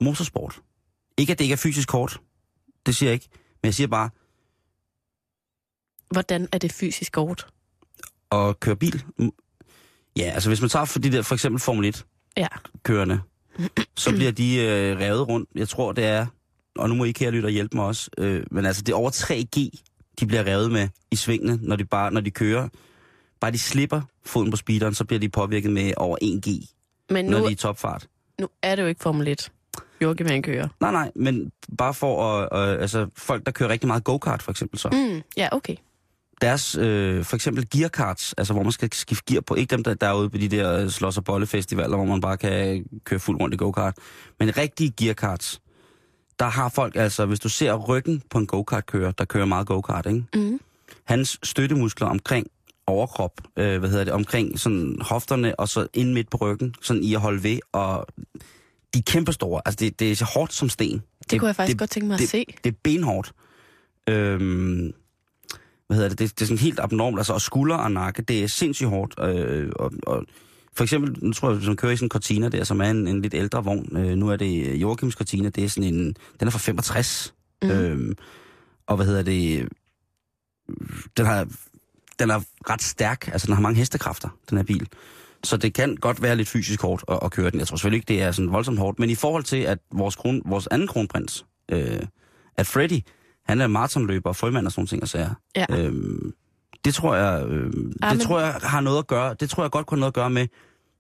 motorsport. Ikke at det ikke er fysisk hårdt. Det siger jeg ikke. Men jeg siger bare, Hvordan er det fysisk hårdt? at køre bil. Ja, altså hvis man tager for de der, for eksempel Formel 1 Ja. kørende, så bliver de øh, revet rundt. Jeg tror, det er, og nu må I kære lytter hjælpe mig også, øh, men altså det er over 3G, de bliver revet med i svingene, når de bare, når de kører. Bare de slipper foden på speederen, så bliver de påvirket med over 1G, Men når nu, de er i topfart. nu er det jo ikke Formel 1. Joachim han kører. Nej, nej, men bare for at, øh, altså folk, der kører rigtig meget go-kart for eksempel så. Mm. Ja, okay. deres, øh, for eksempel gearkarts, altså hvor man skal skifte gear på, ikke dem, der, der er ude på de der øh, slås- og bollefestivaler, hvor man bare kan køre fuld rundt i go-kart, men rigtige gearkarts, der har folk altså, hvis du ser ryggen på en go-kart-kører, der kører meget go-kart, ikke? Mm. hans støttemuskler omkring overkrop, øh, hvad hedder det, omkring sådan hofterne, og så ind midt på ryggen, sådan i at holde ved, og de er kæmpestore, altså det, det er så hårdt som sten. Det kunne jeg faktisk godt tænke mig at det, se. Det er benhårdt. Øhm, hvad hedder det? det? Det er sådan helt abnormt. Altså, og skulder og nakke, det er sindssygt hårdt. Øh, og, og, for eksempel, nu tror jeg, hvis man kører i sådan en Cortina der, som er en, en lidt ældre vogn. Øh, nu er det Joachims Cortina, det er sådan en, den er fra 65. Mm. Øhm, og hvad hedder det? Den har, den er ret stærk, altså den har mange hestekræfter, den her bil. Så det kan godt være lidt fysisk hårdt at, at køre den. Jeg tror selvfølgelig ikke, det er sådan voldsomt hårdt. Men i forhold til, at vores, kron, vores anden kronprins, øh, at Freddy, han er maratonløber og frømand og sådan ting og sager. Ja. Øhm, det tror jeg, øh, det men- tror jeg har noget at gøre, det tror jeg godt kunne have noget at gøre med,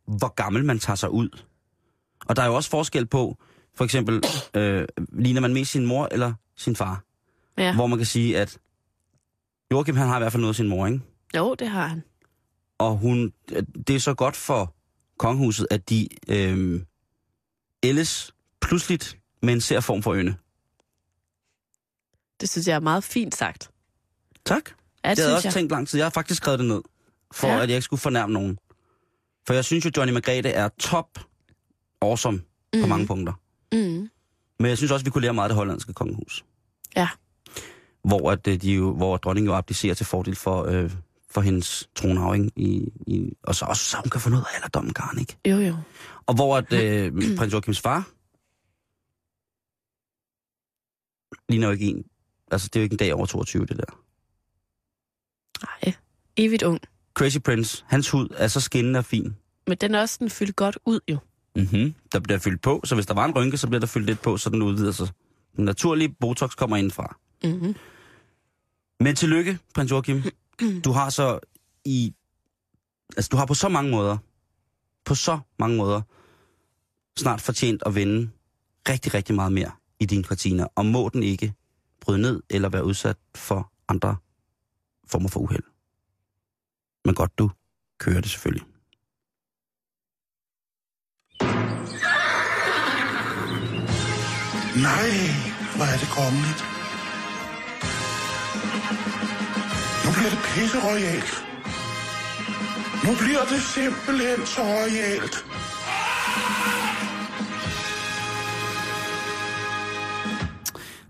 hvor gammel man tager sig ud. Og der er jo også forskel på, for eksempel, øh, ligner man mest sin mor eller sin far? Ja. Hvor man kan sige, at Joachim, han har i hvert fald noget af sin mor, ikke? Jo, det har han. Og hun, det er så godt for kongehuset, at de øh, ældes pludseligt med en sær form for øne. Det synes jeg er meget fint sagt. Tak. Ja, det det, havde jeg også jeg. tænkt lang tid. Jeg har faktisk skrevet det ned, for Ja. at jeg ikke skulle fornærme nogen. For jeg synes jo, Johnny Margrethe er top awesome mm. på mange punkter. Mm. Men jeg synes også, vi kunne lære meget af det hollandske kongehus. Ja. Hvor, at, øh, de jo, hvor dronningen jo abdicerer til fordel for, øh, for hendes tronarving. I, i, og så også, så hun kan få noget af alderdommen, Karen, ikke? Jo, jo. Og hvor at, øh, <clears throat> prins Joachims far ligner jo ikke en. Altså, det er jo ikke en dag over 22, det der. Nej, evigt ung. Crazy Prince, hans hud er så skinnende og fin. Men den er også sådan fyldt godt ud, jo. Mm-hmm. Der bliver fyldt på, så hvis der var en rynke, så bliver der fyldt lidt på, så den udvider sig. Den naturlige Botox kommer indenfra. Mm-hmm. Men tillykke, prins Joachim. Du har så i... Altså, du har på så mange måder, på så mange måder, snart fortjent at vinde rigtig, rigtig meget mere i dine kvartiner. Og må den ikke bryde ned eller være udsat for andre former for uheld. Men godt, du kører det selvfølgelig. Nej, hvor er det kongeligt. Bliver det pisse royalt. Nu bliver det simpelthen så royalt.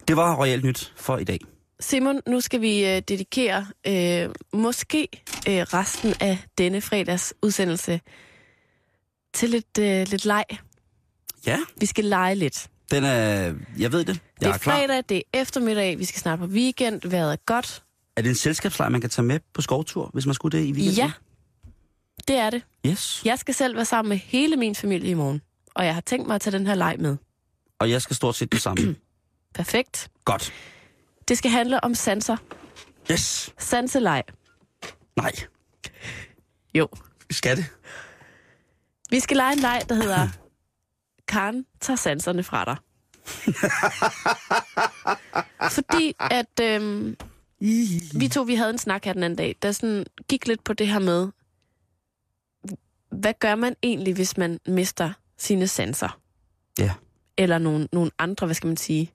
Det var Royalt Nyt for i dag. Simon, nu skal vi øh, dedikere øh, måske øh, resten af denne fredags udsendelse til lidt, øh, lidt leg. Ja, Vi skal lege lidt. Den er... Jeg ved det. Jeg Det er er klar. fredag, det er eftermiddag, vi skal snart på weekend, vejret er godt. Er det en selskabslejr, man kan tage med på skovtur, hvis man skulle det i weekenden? Ja, det er det. Yes. Jeg skal selv være sammen med hele min familie i morgen, og jeg har tænkt mig at tage den her leg med. Og jeg skal stort set det samme. <clears throat> Perfekt. Godt. Det skal handle om sanser. Yes. Sanseleg. Nej. Jo. Skal det? Vi skal lege en leg, der hedder <clears throat> Karen tager sanserne fra dig. <laughs> Fordi at øhm, vi to, vi havde en snak her den anden dag, der sådan gik lidt på det her med, hvad gør man egentlig, hvis man mister sine sanser? Ja. Eller nogle, nogle andre, hvad skal man sige,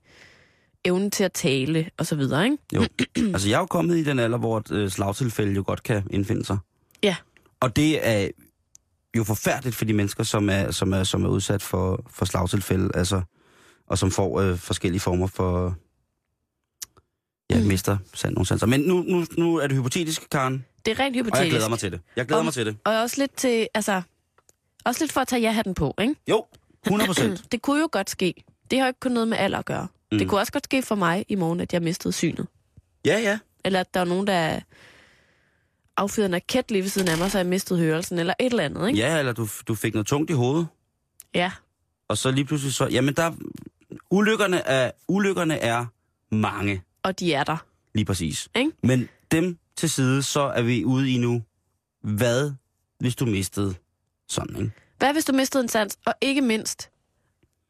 evnen til at tale og så videre, ikke? Jo. <clears throat> altså, jeg er jo kommet i den alder, hvor et øh, slagtilfælde jo godt kan indfinde sig. Ja. Og det er jo forfærdeligt for de mennesker, som er, som er, som er udsat for, for slagtilfælde, altså, og som får øh, forskellige former for... Ja, mm. mister sand, nogle sanser. Men nu, nu, nu er det hypotetisk, Karen, Det er rent og hypotetisk. jeg glæder mig til det. Jeg glæder Og- mig til det. Og også lidt til, altså, også lidt for at tage ja-hatten på, ikke? Jo, 100 procent. <clears throat> Det kunne jo godt ske. Det har jo ikke kun noget med alder at gøre. Mm. Det kunne også godt ske for mig i morgen, at jeg mistede synet. Ja, ja. Eller at der var nogen, der affyrede en raket lige ved siden af mig, så jeg mistede hørelsen, eller et eller andet, ikke? Ja, eller du, du fik noget tungt i hovedet, Ja. og så lige pludselig så... Jamen, der... Ulykkerne er, ulykkerne er mange, Og de er der. lige præcis. Ikke? Men dem til side, så er vi ude i nu, hvad hvis du mistede sådan, ikke? Hvad hvis du mistede en sans? Og ikke mindst,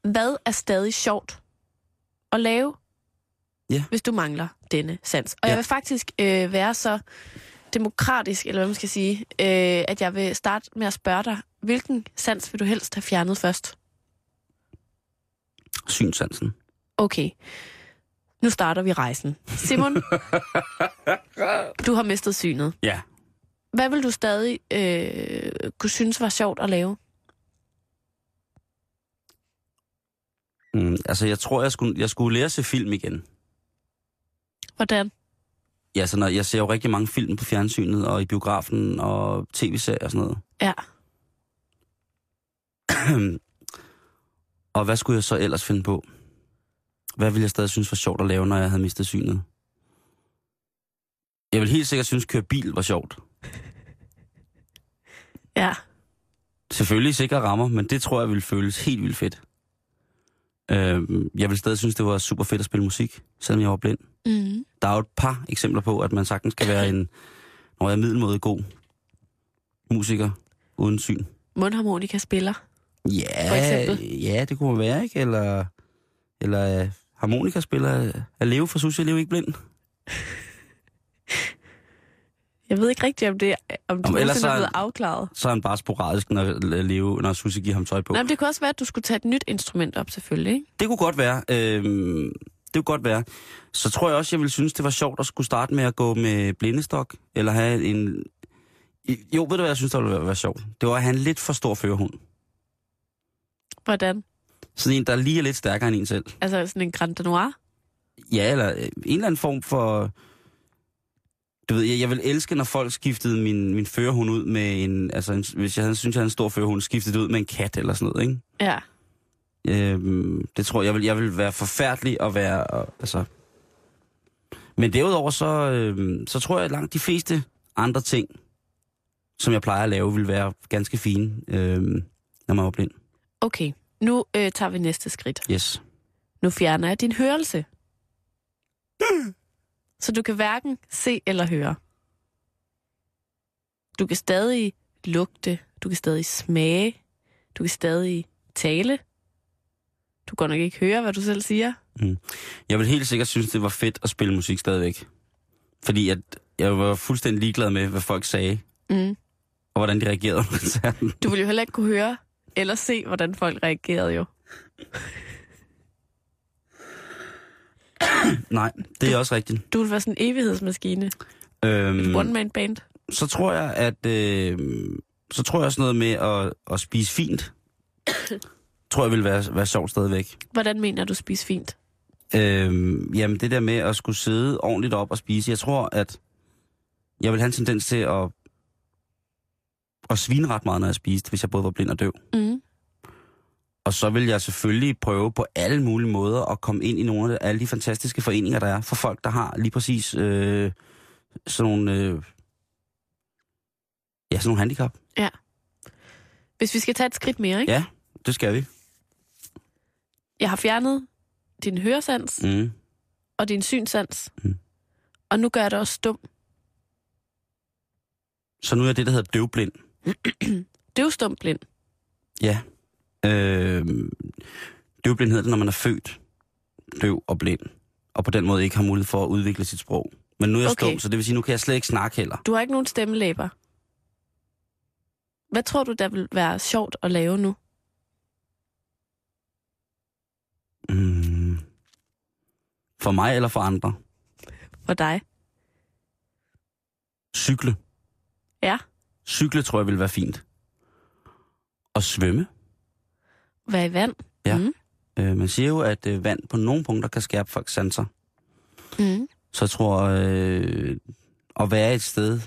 hvad er stadig sjovt at lave, Ja. hvis du mangler denne sans? Og Ja. jeg vil faktisk øh, være så demokratisk, eller hvad man skal sige, øh, at jeg vil starte med at spørge dig, hvilken sans vil du helst have fjernet først? Synsansen. Okay, nu starter vi rejsen. Simon, <laughs> du har mistet synet. Ja. Hvad vil du stadig øh, kunne synes var sjovt at lave? Mm, altså, jeg tror, jeg skulle, jeg skulle lære at se film igen. Hvordan? Ja, så når, jeg ser jo rigtig mange film på fjernsynet, og i biografen, og tv-serier og sådan noget. Ja. <clears throat> og hvad skulle jeg så ellers finde på? Hvad ville jeg stadig synes var sjovt at lave, når jeg havde mistet synet? Jeg vil helt sikkert synes, at køre bil var sjovt. <laughs> Ja. Selvfølgelig sikre rammer, men det tror jeg ville føles helt vildt fedt. Øhm, jeg vil stadig synes, det var super fedt at spille musik, selvom jeg var blind. Mm. Der er jo et par eksempler på, at man sagtens kan være en, når jeg er middelmåde god musiker uden syn. Mundharmonika spiller. Ja, For eksempel? ja, det kunne man være, ikke? Eller, eller uh, harmonikaspiller at leve for Susie, leve ikke blind. <laughs> Jeg ved ikke rigtigt, om det om det Om ellers er så- blevet afklaret. Så er han bare sporadisk, når, leve, når Susie giver ham tøj på. Nej, men det kunne også være, at du skulle tage et nyt instrument op, selvfølgelig. Ikke? Det kunne godt være. Øhm, det kunne godt være. Så tror jeg også, jeg ville synes, det var sjovt at skulle starte med at gå med blindestok, eller have en... Jo, ved du hvad jeg synes, der ville være, være sjovt? Det var at have en lidt for stor førerhund. Hvordan? Sådan en, der lige er lidt stærkere end en selv. Altså sådan en Grand Noir? Ja, eller øh, en eller anden form for... Du ved, jeg, jeg vil elske, når folk skiftede min, min førerhund ud med en... Altså, en, hvis jeg havde, synes, jeg havde en stor førerhund, skiftede det ud med en kat eller sådan noget, ikke? Ja. Øhm, det tror jeg, jeg vil, jeg vil være forfærdelig at være... Og, altså. Men derudover, så, øhm, så tror jeg, at langt de fleste andre ting, som jeg plejer at lave, vil være ganske fine, øhm, når man var blind. Okay, nu øh, tager vi næste skridt. Yes. Nu fjerner jeg din hørelse. Så du kan hverken se eller høre. Du kan stadig lugte, du kan stadig smage, du kan stadig tale. Du kan nok ikke høre, hvad du selv siger. Jeg vil helt sikkert synes, det var fedt at spille musik stadigvæk. Fordi at jeg var fuldstændig ligeglad med, hvad folk sagde, Mm. og hvordan de reagerede på koncerten. Du ville jo heller ikke kunne høre eller se, hvordan folk reagerede jo. Nej, det er også rigtigt. Du ville være sådan en evighedsmaskine. Øhm, One-man-band. så tror jeg, at øh, så tror jeg også noget med at, at spise fint, tror jeg vil være, være sjovt stadigvæk. Hvordan mener du spise fint? Øhm, jamen det der med at skulle sidde ordentligt op og spise, jeg tror, at jeg vil have en tendens til at, at svine ret meget, når jeg spiste, hvis jeg både var blind og døv. Mm. og så vil jeg selvfølgelig prøve på alle mulige måder at komme ind i nogle af alle de fantastiske foreninger, der er for folk, der har lige præcis øh, sådan nogle, øh, ja, sådan nogle handicap. Ja. Hvis vi skal tage et skridt mere, ikke? Ja, det skal vi. Jeg har fjernet din høresans Mm. og din synsans. Mm. Og nu gør jeg det også dum. Så nu er jeg det, der hedder døvblind. <clears throat> Døvstum blind. Ja. Øh, døvblind hedder det, når man er født døv og blind, og på den måde ikke har mulighed for at udvikle sit sprog. Men nu er jeg okay. stum, så det vil sige, nu kan jeg slet ikke snakke heller. Du har ikke nogen stemmelæber. Hvad tror du, der vil være sjovt at lave nu? Mm. For mig eller for andre? For dig? Cykle. Ja. Cykle tror jeg vil være fint. Og svømme. Være i vand? Ja. Mm. Øh, man siger jo, at øh, vand på nogle punkter kan skærpe folks sanser. Mm. Så jeg tror, øh, at være et sted...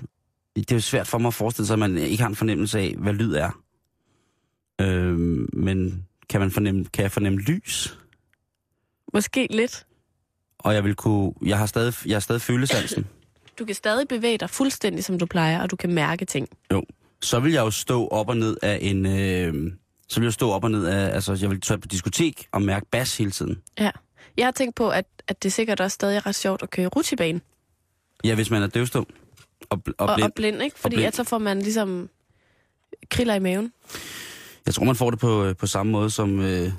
Det er jo svært for mig at forestille sig, at man ikke har en fornemmelse af, hvad lyd er. Øh, men kan, man fornemme, kan jeg fornemme lys? Måske lidt. Og jeg vil kunne... Jeg har stadig, jeg har stadig følesansen. Du kan stadig bevæge dig fuldstændig, som du plejer, og du kan mærke ting. Jo. Så vil jeg jo stå op og ned af en... Øh, så vil jeg stå op og ned af... Altså, jeg vil tage på diskotek og mærke bas hele tiden. Ja. Jeg har tænkt på, at, at det sikkert også stadig er ret sjovt at køre rutsjebane. Ja, hvis man er døvstum og, og Og, blind. og blind, ikke? Fordi blind. at så får man ligesom kriller i maven. Jeg tror, man får det på, øh, på samme måde som... Øh,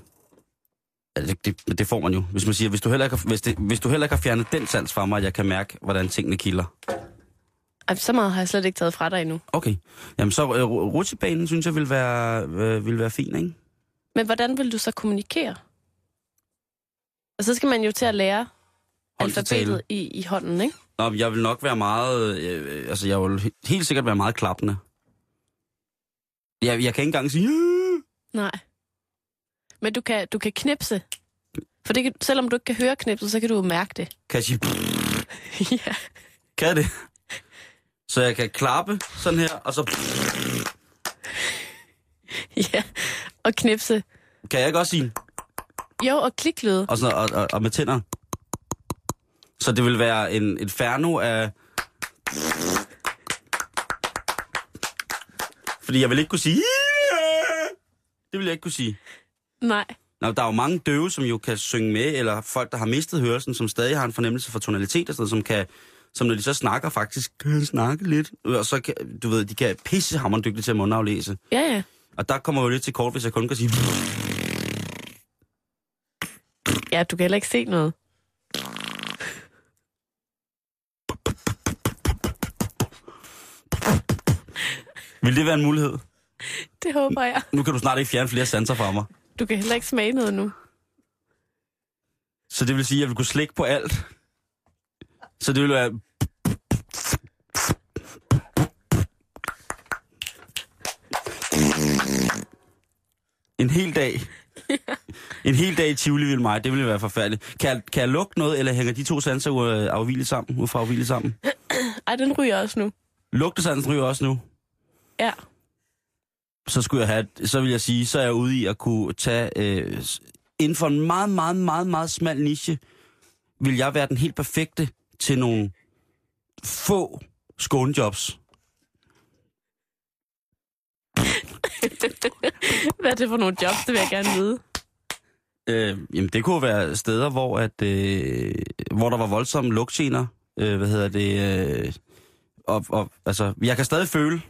ja, det, det, det får man jo. Hvis man siger, hvis du, heller ikke har, hvis, det, hvis du heller ikke har fjernet den sans fra mig, at jeg kan mærke, hvordan tingene kilder. Ej, så meget har jeg slet ikke taget fra dig endnu. Okay. Jamen så øh, ru- rutsjebanen, synes jeg, vil være, øh, vil være fin, ikke? Men hvordan vil du så kommunikere? Og så skal man jo til at lære alfabetet i, i hånden, ikke? Nå, jeg vil nok være meget... Øh, altså, jeg vil he- helt sikkert være meget klappende. Jeg, jeg kan ikke engang sige... "Øh." Nej. Men du kan, du kan knipse. For det kan, selvom du ikke kan høre knipset, så kan du jo mærke det. Kan jeg sige... <laughs> ja. Kan jeg det? Så jeg kan klappe sådan her, og så... <laughs> ja. Og knipse. Kan jeg ikke også sige... Jo, og kliklyde. Og, sådan, og, og, og med tænder. Så det vil være en, et ferno af... Fordi jeg vil ikke kunne sige... Det vil jeg ikke kunne sige. Nej. Nå, der er jo mange døve, som jo kan synge med, eller folk, der har mistet hørelsen, som stadig har en fornemmelse for tonalitet og sådan noget, som kan, som når de så snakker, faktisk kan snakke lidt. Og så kan, du ved, de kan pissehammerende dygtige til at mundaflæse. Ja, ja. Og der kommer jo lidt til kort, hvis jeg kun kan sige... Ja, du kan heller ikke se noget. Vil det være en mulighed? Det håber jeg. Nu kan du snart ikke fjerne flere sanser fra mig. Du kan heller ikke smage noget nu. Så det vil sige, at jeg vil kunne slikke på alt. Så det vil være... En hel dag. <laughs> En hel dag i Tivoli vil mig, det ville være forfærdeligt. Kan jeg, kan jeg lugte noget, eller hænger de to sanser afvilligt sammen, ud fra afvilligt sammen? Ej, den ryger også nu. Lugtesansen ryger også nu. Ja. Så skulle jeg have, så vil jeg sige, så er jeg ude i at kunne tage, øh, inden for en meget, meget, meget, meget smal niche, vil jeg være den helt perfekte til nogle få skånejobs. <laughs> Hvad er det for nogle jobs, det vil jeg gerne vide. Øh, jamen, det kunne være steder, hvor, at, øh, hvor der var voldsomme lugtgener. Øh, hvad hedder det? Øh, og, og, altså, jeg kan stadig føle.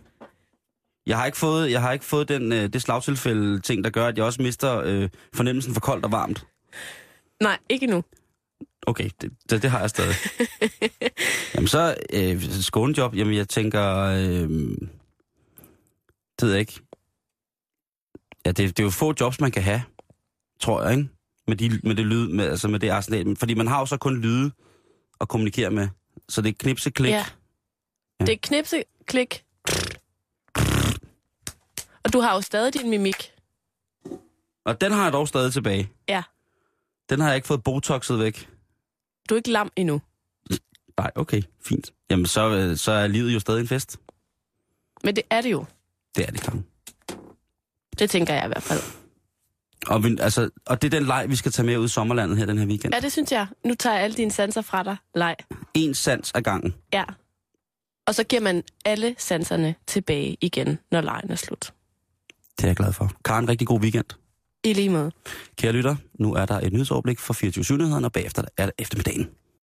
Jeg har ikke fået, jeg har ikke fået den, øh, det slagtilfælde ting, der gør, at jeg også mister øh, fornemmelsen for koldt og varmt. Nej, ikke nu. Okay, det, det, det har jeg stadig. <laughs> jamen så, øh, skånejob, jamen jeg tænker, øh, det ved jeg ikke. Ja, det, det er jo få jobs, man kan have, tror jeg, ikke? Med, de, med det lyd, med, altså med det arsenal. Fordi man har jo så kun lyde at kommunikere med. Så det er knipse, klik. Ja. Det er knipse, klik. Og du har jo stadig din mimik. Og den har jeg dog stadig tilbage. Ja. Den har jeg ikke fået botoxet væk. Du er ikke lam endnu. Nej, okay, fint. Jamen så, øh, så er livet jo stadig en fest. Men det er det jo. Det er det klart. Det tænker jeg i hvert fald. Og, vi, altså, og det er den leg, vi skal tage med ud i sommerlandet her den her weekend. Ja, det synes jeg. Nu tager jeg alle dine sanser fra dig. Leg. En sans ad gangen. Ja. Og så giver man alle sanserne tilbage igen, når lejen er slut. Det er jeg glad for. Karen, rigtig god weekend. I lige måde. Kære lytter, nu er der et nyhedsoverblik for 24 nyhederne og bagefter er det eftermiddagen.